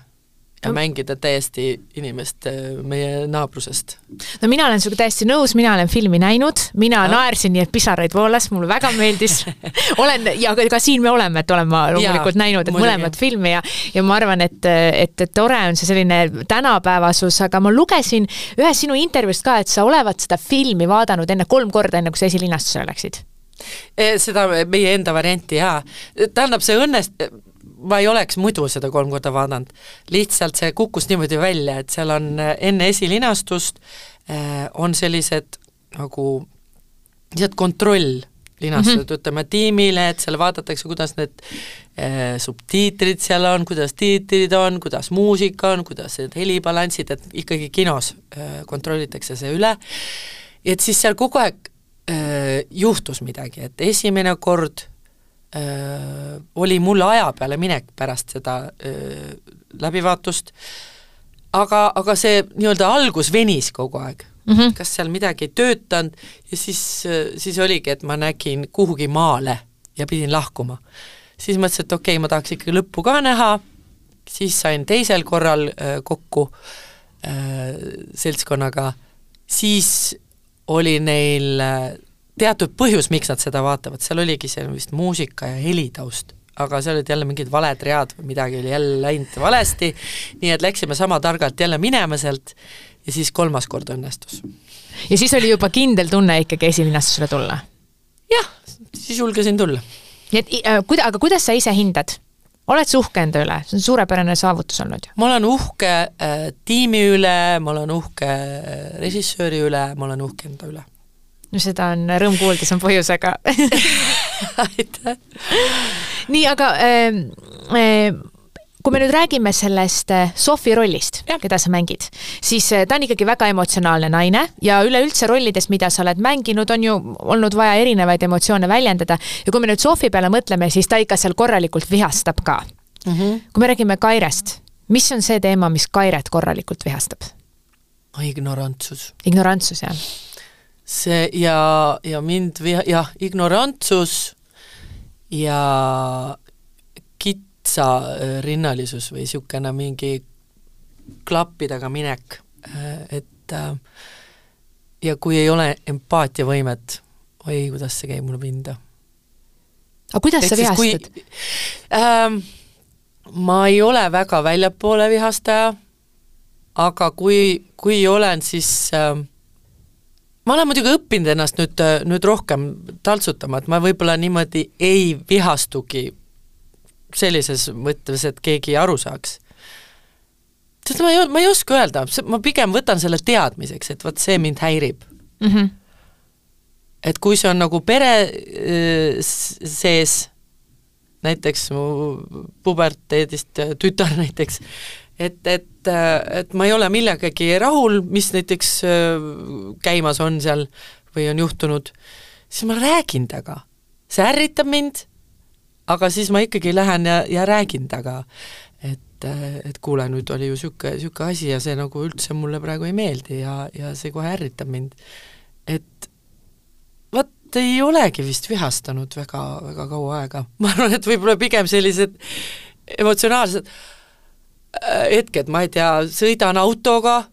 Speaker 2: ja mängida täiesti inimest äh, meie naabrusest.
Speaker 1: no mina olen sinuga täiesti nõus, mina olen filmi näinud, mina ja. naersin nii, et pisaraid voolas, mulle väga meeldis olen ja ka, siin me oleme, et olen ma loomulikult ja, näinud, et mõlemat filmi ja ja ma arvan, et, et, et tore on see selline tänapäevasus, aga ma lugesin ühest sinu intervjuust ka, et sa olevat seda filmi vaadanud enne kolm korda, enne kui sa esilinastusele läksid
Speaker 2: e, seda meie enda varianti jaa, tähendab, see õnnest-, ma ei oleks muidu seda kolm korda vaadanud, lihtsalt see kukkus niimoodi välja, et seal on äh, enne esilinastust äh, on sellised nagu lihtsalt kontroll linastused mm, -hmm. ütleme tiimile, et seal vaadatakse, kuidas need äh, subtiitrid seal on, kuidas tiitrid on, kuidas muusika on, kuidas need helibalansid, et ikkagi kinos äh, kontrollitakse see üle, et siis seal kogu aeg äh, juhtus midagi, et esimene kord oli mul aja peale minek pärast seda öö, läbivaatust, aga, aga see nii-öelda algus venis kogu aeg mm. -hmm. kas seal midagi ei töötanud ja siis, siis oligi, et ma nägin kuhugi maale ja pidin lahkuma. siis mõtlesin, et okei okay,, ma tahaks ikkagi lõppu ka näha, siis sain teisel korral öö, kokku öö, seltskonnaga, siis oli neil teatud põhjus, miks nad seda vaatavad, seal oligi see vist muusika ja helitaust, aga seal olid jälle mingid valed read või midagi oli jälle läinud valesti, nii et läksime sama targalt jälle minema sealt ja siis kolmas kord õnnestus.
Speaker 1: ja siis oli juba kindel tunne ikkagi esilinastusele tulla?
Speaker 2: jah, siis julgesin tulla.
Speaker 1: nii et äh, kuida-, aga kuidas sa ise hindad? oled sa uhke enda üle, see on suurepärane saavutus olnud ju.
Speaker 2: ma olen uhke äh, tiimi üle, ma olen uhke äh, režissööri üle, ma olen uhke enda üle
Speaker 1: no seda on rõõm kuulda, see on põhjusega
Speaker 2: aitäh!
Speaker 1: nii, aga äh, äh, kui me nüüd räägime sellest äh, Sofi rollist, keda sa mängid, siis äh, ta on ikkagi väga emotsionaalne naine ja üleüldse rollides, mida sa oled mänginud, on ju olnud vaja erinevaid emotsioone väljendada ja kui me nüüd Sofi peale mõtleme, siis ta ikka seal korralikult vihastab ka mm. -hmm. kui me räägime Kairest, mis on see teema, mis Kairet korralikult vihastab?
Speaker 2: ignorantsus.
Speaker 1: ignorantsus, jah
Speaker 2: see ja, ja mind viha-, jah, ignorantsus ja kitsarinnalisus või niisugune mingi klappidega minek, et äh, ja kui ei ole empaatiavõimet, oi, kuidas see käib mulle pinda.
Speaker 1: aga kuidas et sa vihastad?
Speaker 2: Ähm, ma ei ole väga väljapoole vihastaja, aga kui, kui olen, siis äh, ma olen muidugi õppinud ennast nüüd, nüüd rohkem taltsutama, et ma võib-olla niimoodi ei vihastugi sellises mõttes, et keegi aru saaks. sest ma ei, ma ei oska öelda, ma pigem võtan selle teadmiseks, et vot see mind häirib mm. -hmm. et kui see on nagu pere sees, näiteks mu puberteedist tütar näiteks, et, et, et ma ei ole millegagi rahul, mis näiteks äh, käimas on seal või on juhtunud, siis ma räägin temaga. see ärritab mind, aga siis ma ikkagi lähen ja, ja räägin temaga, et, et kuule, nüüd oli ju niisugune, niisugune asi ja see nagu üldse mulle praegu ei meeldi ja, ja see kohe ärritab mind. et vot ei olegi vist vihastanud väga, väga kaua aega, ma arvan, et võib-olla pigem sellised emotsionaalsed Äh, hetked, ma ei tea, sõidan autoga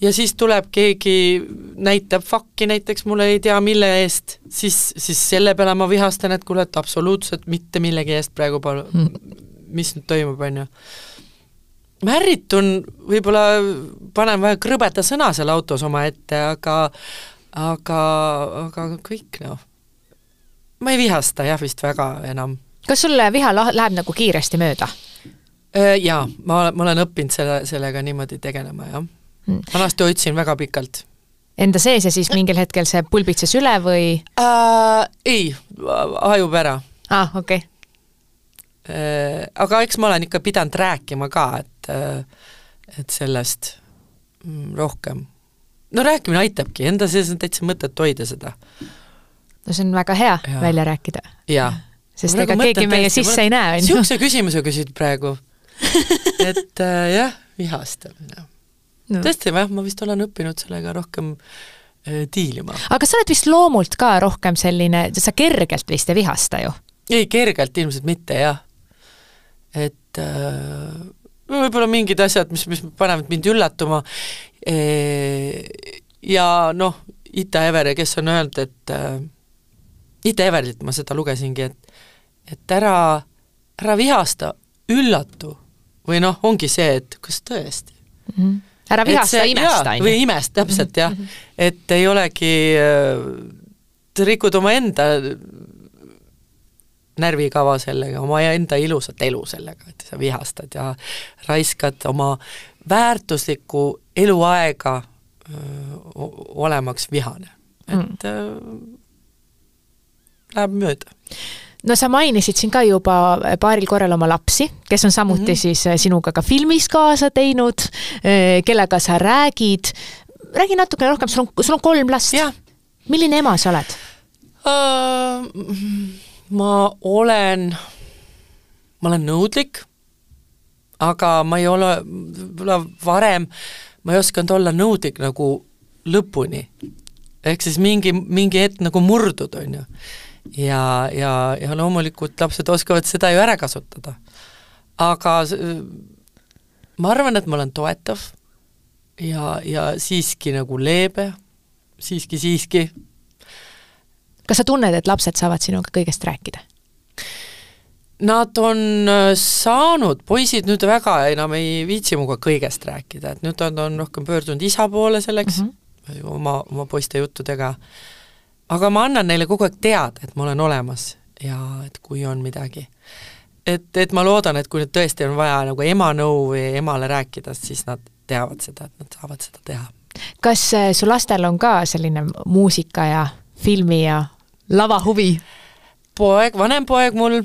Speaker 2: ja siis tuleb keegi, näitab fakki näiteks mulle ei tea mille eest, siis, siis selle peale ma vihastan, et kuule, et absoluutselt mitte millegi eest praegu pole mm., mis nüüd toimub, on ju. ma ärritun, võib-olla panen vähe krõbeda sõna seal autos omaette, aga aga, aga kõik noh. ma ei vihasta jah vist väga enam.
Speaker 1: kas sul viha läheb nagu kiiresti mööda?
Speaker 2: Äh, jaa, ma, ma olen õppinud selle, sellega niimoodi tegelema, jah mm.. vanasti hoidsin väga pikalt.
Speaker 1: Enda sees ja siis mingil hetkel see pulbitses üle või
Speaker 2: äh,? Ei, hajub ära.
Speaker 1: aa ah,, okei
Speaker 2: okay. äh,. Aga eks ma olen ikka pidanud rääkima ka, et äh, et sellest mm, rohkem no rääkimine aitabki, enda sees on täitsa mõtet hoida seda.
Speaker 1: no see on väga hea ja. välja rääkida. sest ega keegi meie sisse mulle... ei näe, on ju.
Speaker 2: niisuguse küsimuse küsid praegu et äh, jah, vihastamine no.. tõesti, jah, ma vist olen õppinud sellega rohkem äh, diilima.
Speaker 1: aga sa oled vist loomult ka rohkem selline, sa kergelt vist ei vihasta ju?
Speaker 2: ei, kergelt ilmselt mitte, jah. et äh, võib-olla mingid asjad, mis, mis panevad mind üllatuma e, ja noh, Ita Evere, kes on öelnud, et äh, Ita Everilt ma seda lugesingi, et et ära, ära vihasta, üllatu või noh, ongi see, et kas tõesti mm.
Speaker 1: -hmm. ära vihasta, imesta, on
Speaker 2: ju. või imesta, täpselt jah mm, -hmm. et ei olegi, sa rikud omaenda närvikava sellega, omaenda ilusat elu sellega, et sa vihastad ja raiskad oma väärtuslikku eluaega öö, olemaks vihane, et mm. läheb mööda
Speaker 1: no sa mainisid siin ka juba paaril korral oma lapsi, kes on samuti mm -hmm. siis äh, sinuga ka filmis kaasa teinud, äh, kellega sa räägid. räägi natukene rohkem, sul on, sul on kolm last. milline ema sa oled
Speaker 2: uh,? ma olen, ma olen nõudlik, aga ma ei ole, võib-olla varem ma ei osanud olla nõudlik nagu lõpuni. ehk siis mingi, mingi hetk nagu murdud, on ju ja, ja, ja loomulikult lapsed oskavad seda ju ära kasutada. aga ma arvan, et ma olen toetav ja, ja siiski nagu leebe, siiski, siiski.
Speaker 1: kas sa tunned, et lapsed saavad sinuga kõigest rääkida?
Speaker 2: Nad on äh, saanud, poisid nüüd väga enam ei viitsi minuga kõigest rääkida, et nüüd nad on rohkem pöördunud isa poole selleks mm, -hmm. oma, oma poiste juttudega äh, aga ma annan neile kogu aeg teada, et ma olen olemas ja et kui on midagi. et, et ma loodan, et kui nüüd tõesti on vaja nagu ema nõu või emale rääkida, siis nad teavad seda, et nad saavad seda teha.
Speaker 1: kas äh, su lastel on ka selline muusika ja filmi ja lavahuvi?
Speaker 2: poeg, vanem poeg mul,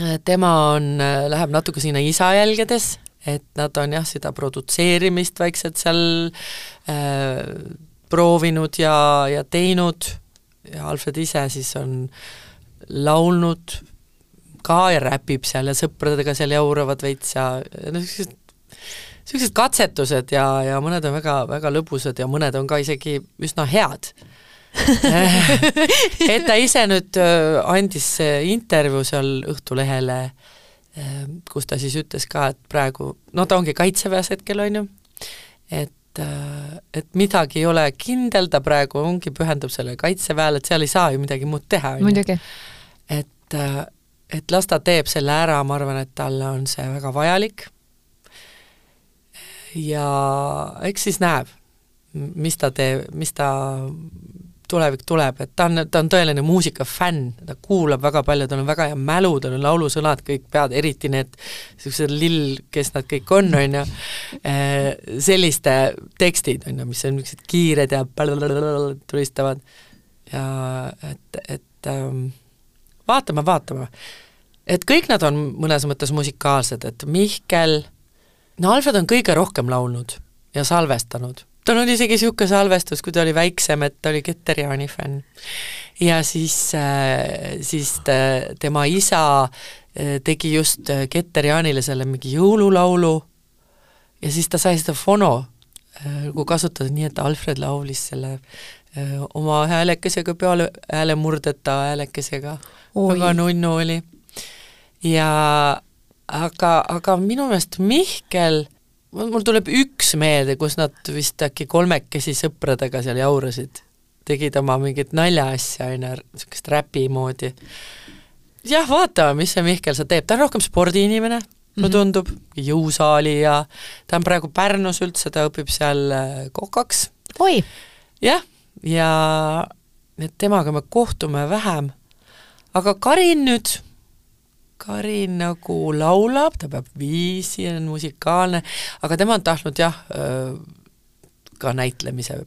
Speaker 2: äh, tema on, äh, läheb natuke sinna isa jälgedes, et nad on jah, seda produtseerimist vaikselt seal äh, proovinud ja, ja teinud. Ja Alfred ise siis on laulnud ka ja räpib seal ja sõpradega seal jauravad veits ja noh, niisugused niisugused katsetused ja, ja mõned on väga, väga lõbusad ja mõned on ka isegi üsna head. Et ta ise nüüd äh, andis intervjuu seal Õhtulehele, äh, kus ta siis ütles ka, et praegu, no ta ongi kaitseväes hetkel, on ju, et et, äh, et midagi ei ole kindel, ta praegu ongi, pühendub sellele kaitseväele, et seal ei saa ju midagi muud teha,
Speaker 1: on ju.
Speaker 2: et, äh, et las ta teeb selle ära, ma arvan, et talle on see väga vajalik ja eks siis näeb, mis ta teeb, mis ta tulevik tuleb, et ta on, ta on tõeline muusikafänn, ta kuulab väga palju, tal on väga hea mälu, tal on laulusõnad kõik pead, eriti need niisugused lill, kes nad kõik on, on ju, eh, selliste tekstid, on ju, mis on niisugused kiired ja tulistavad ja et, et ähm, vaatame, vaatame. et kõik nad on mõnes mõttes musikaalsed, et Mihkel, no Alfred on kõige rohkem laulnud ja salvestanud tal on isegi niisugune salvestus, kui ta oli väiksem, et ta oli Keter-Jaani fänn. ja siis, äh, siis tema isa äh, tegi just äh, Keter-Jaanile selle mingi jõululaulu ja siis ta sai seda fono nagu kasutada nii, et Alfred laulis selle oma häälekesega peale, häälemurdeta häälekesega, väga nunnu oli. ja aga, aga minu meelest Mihkel mul tuleb üks meelde, kus nad vist äkki kolmekesi sõpradega seal jaurasid, tegid oma mingit naljaasja, on ju, niisugust räpi moodi. jah, vaatame, mis see Mihkel seal teeb, ta on rohkem spordiinimene, mulle mm -hmm. tundub, jõusaali ja ta on praegu Pärnus üldse, ta õpib seal äh, kokaks.
Speaker 1: oi!
Speaker 2: jah, ja et temaga me kohtume vähem, aga Karin nüüd Karin nagu laulab, ta peab viisi, on musikaalne, aga tema on tahtnud jah, ka näitlemise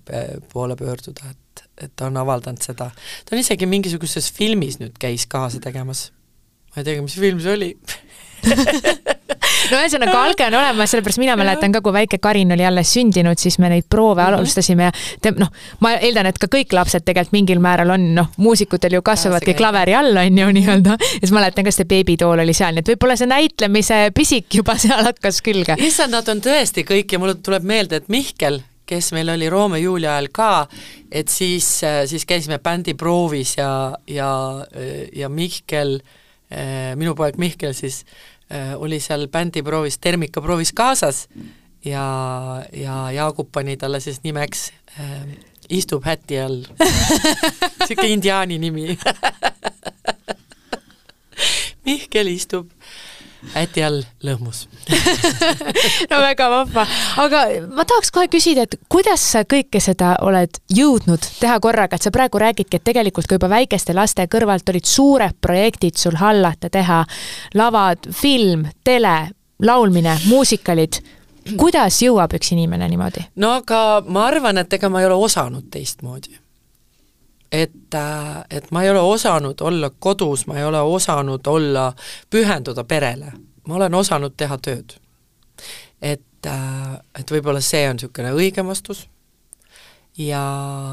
Speaker 2: poole pöörduda, et, et ta on avaldanud seda. ta on isegi mingisuguses filmis nüüd käis kaasa tegemas. ma ei teagi, mis film see oli
Speaker 1: no ühesõnaga, alge on olemas, sellepärast mina mäletan ka, kui väike Karin oli alles sündinud, siis me neid proove mm -hmm. alustasime ja te, noh, ma eeldan, et ka kõik lapsed tegelikult mingil määral on, noh, muusikutel ju kasvavadki klaveri all, on ju nii-öelda. ja siis mäletan ka see beebitool oli seal, nii et võib-olla see näitlemise pisik juba seal hakkas külge.
Speaker 2: issand, nad on tõesti kõik ja mulle tuleb meelde, et Mihkel, kes meil oli Romeo-Julia ajal ka, et siis, siis käisime bändiproovis ja, ja, ja Mihkel, minu poeg Mihkel siis Äh, oli seal bändiproovis, termikaproovis kaasas ja, ja Jaagup pani talle siis nimeks äh, istub häti all. Niisugune indiaani nimi. Mihkel istub äti all lõhmus.
Speaker 1: No väga vahva, aga ma tahaks kohe küsida, et kuidas sa kõike seda oled jõudnud teha korraga, et sa praegu räägidki, et tegelikult ka juba väikeste laste kõrvalt olid suured projektid sul hallata, teha. Lavad, film, tele, laulmine, muusikalid. Kuidas jõuab üks inimene niimoodi?
Speaker 2: no aga ma arvan, et ega ma ei ole osanud teistmoodi. Et, äh, et ma ei ole osanud olla kodus, ma ei ole osanud olla, pühenduda perele ma olen osanud teha tööd. et, äh, et võib-olla see on niisugune õigem vastus ja,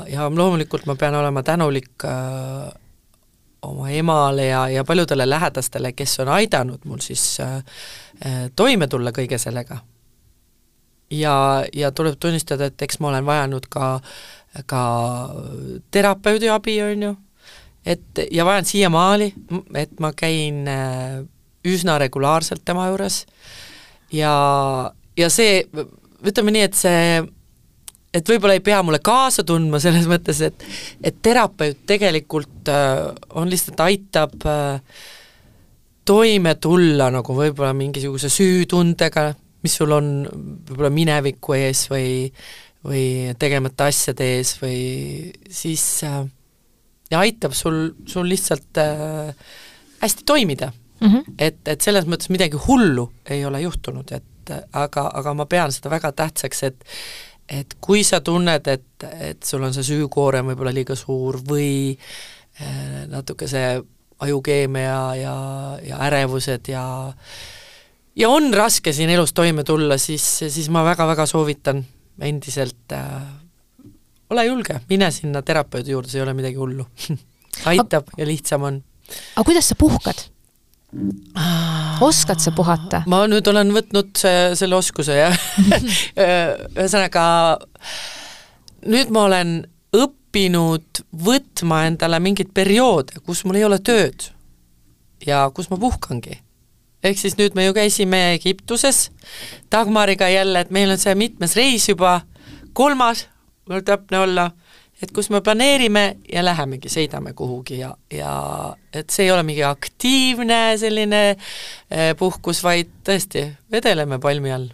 Speaker 2: ja loomulikult ma pean olema tänulik äh, oma emale ja, ja paljudele lähedastele, kes on aidanud mul siis äh, äh, toime tulla kõige sellega. ja, ja tuleb tunnistada, et eks ma olen vajanud ka, ka terapeudi abi, on ju, et ja vajan siiamaani, et ma käin äh, üsna regulaarselt tema juures. Ja, ja see, ütleme nii, et see, et võib-olla ei pea mulle kaasa tundma selles mõttes, et et terapeut tegelikult äh, on lihtsalt, aitab äh, toime tulla nagu võib-olla mingisuguse süütundega, mis sul on võib-olla mineviku ees või või tegemata asjade ees või siis äh, ja aitab sul, sul lihtsalt äh, hästi toimida mm. -hmm. et, et selles mõttes midagi hullu ei ole juhtunud, et aga, aga ma pean seda väga tähtsaks, et et kui sa tunned, et, et sul on see süükoorem võib-olla liiga suur või äh, natuke see ajukeemia ja, ja, ja ärevused ja ja on raske siin elus toime tulla, siis, siis ma väga-väga soovitan endiselt äh, ole julge, mine sinna terapeudi juurde, see ei ole midagi hullu aitab ja lihtsam on.
Speaker 1: aga kuidas sa puhkad? oskad sa puhata?
Speaker 2: ma nüüd olen võtnud selle oskuse, jah ühesõnaga, nüüd ma olen õppinud võtma endale mingeid perioode, kus mul ei ole tööd ja kus ma puhkangi. Ehk siis nüüd me ju käisime Egiptuses Dagmariga jälle, et meil on see mitmes reis juba, kolmas, kui täpne olla et kus me planeerime ja lähemegi, sõidame kuhugi ja, ja et see ei ole mingi aktiivne selline eh, puhkus, vaid tõesti, vedeleme palmi all.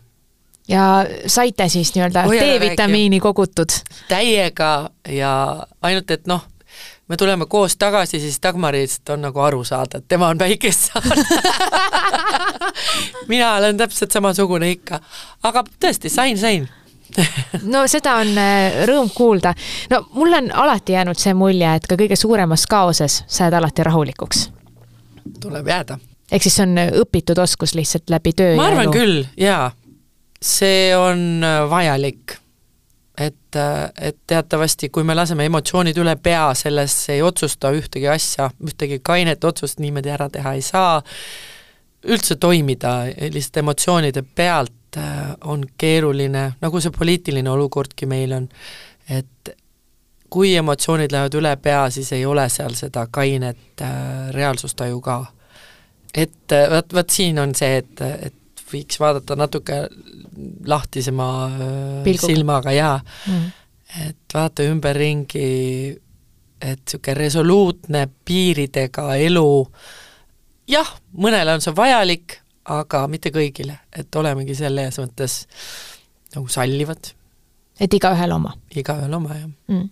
Speaker 1: ja saite siis nii-öelda D-vitamiini kogutud?
Speaker 2: täiega ja ainult, et noh, me tuleme koos tagasi, siis Dagmarist on nagu aru saada, et tema on päikest saanud mina olen täpselt samasugune ikka, aga tõesti, sain, sain
Speaker 1: no seda on äh, rõõm kuulda. no mul on alati jäänud see mulje, et ka kõige suuremas kaoses sa jääd alati rahulikuks.
Speaker 2: tuleb jääda.
Speaker 1: ehk siis see on äh, õpitud oskus lihtsalt läbi töö
Speaker 2: ma arvan elu. küll, jaa. see on äh, vajalik. Et, et teatavasti, kui me laseme emotsioonid üle pea, selles ei otsusta ühtegi asja, ühtegi kainet otsust niimoodi ära teha ei saa, üldse toimida lihtsalt emotsioonide pealt Äh, on keeruline, nagu see poliitiline olukordki meil on, et kui emotsioonid lähevad üle pea, siis ei ole seal seda kainet äh, reaalsustaju ka. et äh, vot, vot siin on see, et, et võiks vaadata natuke lahtisema Pilguga. silmaga jaa mm., et vaata ümberringi, et niisugune resoluutne piiridega elu, jah, mõnele on see vajalik, aga mitte kõigile, et olemegi selles mõttes nagu sallivad.
Speaker 1: et igaühel oma?
Speaker 2: igaühel oma, jah
Speaker 1: mm..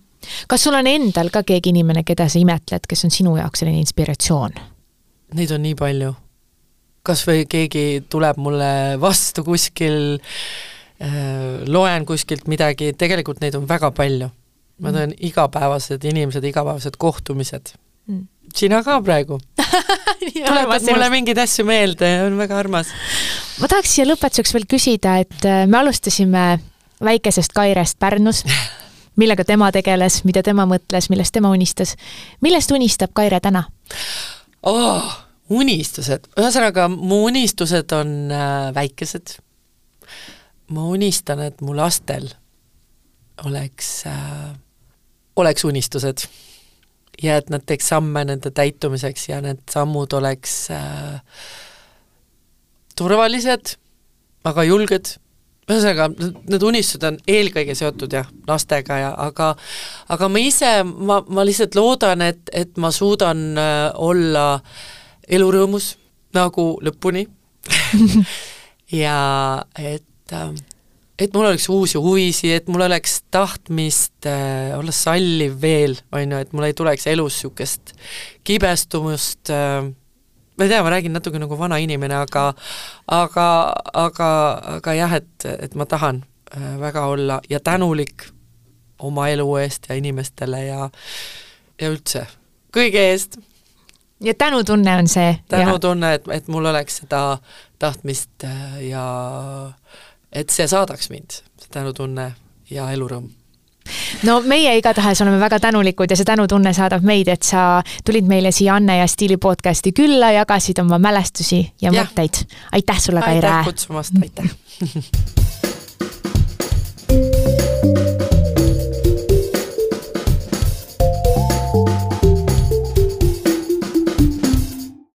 Speaker 1: kas sul on endal ka keegi inimene, keda sa imetled, kes on sinu jaoks selline inspiratsioon?
Speaker 2: Neid on nii palju. Kas või keegi tuleb mulle vastu kuskil äh,, loen kuskilt midagi, tegelikult neid on väga palju. ma teen mm. igapäevased inimesed, igapäevased kohtumised mm sina ka praegu tuletad mulle mingeid asju meelde ja on väga armas.
Speaker 1: ma tahaks siia lõpetuseks veel küsida, et äh, me alustasime väikesest Kairest Pärnus, millega tema tegeles, mida tema mõtles, millest tema unistas. millest unistab Kaire täna
Speaker 2: oh,? Unistused, ühesõnaga mu unistused on äh, väikesed. ma unistan, et mu lastel oleks äh,, oleks unistused ja et nad teeks samme nende täitumiseks ja need sammud oleks äh, turvalised, aga julged. ühesõnaga, need unistused on eelkõige seotud jah, lastega ja aga aga ma ise, ma, ma lihtsalt loodan, et, et ma suudan äh, olla elurõõmus nagu lõpuni ja et äh, et mul oleks uusi huvisid, et mul oleks tahtmist äh, olla salliv veel, on ju, et mul ei tuleks elus niisugust kibestumust äh,, ma ei tea, ma räägin natuke nagu vana inimene, aga aga, aga, aga jah, et, et ma tahan äh, väga olla ja tänulik oma elu eest ja inimestele ja ja üldse kõige eest.
Speaker 1: Ja tänutunne on see?
Speaker 2: tänutunne, et, et mul oleks seda tahtmist äh, ja et see saadaks mind, see tänutunne ja elurõõm
Speaker 1: no meie igatahes oleme väga tänulikud ja see tänutunne saadab meid, et sa tulid meile siia Anne ja Stiili podcasti külla, jagasid oma mälestusi ja, ja. mõtteid. aitäh sulle, Kaire!
Speaker 2: aitäh kutsumast, aitäh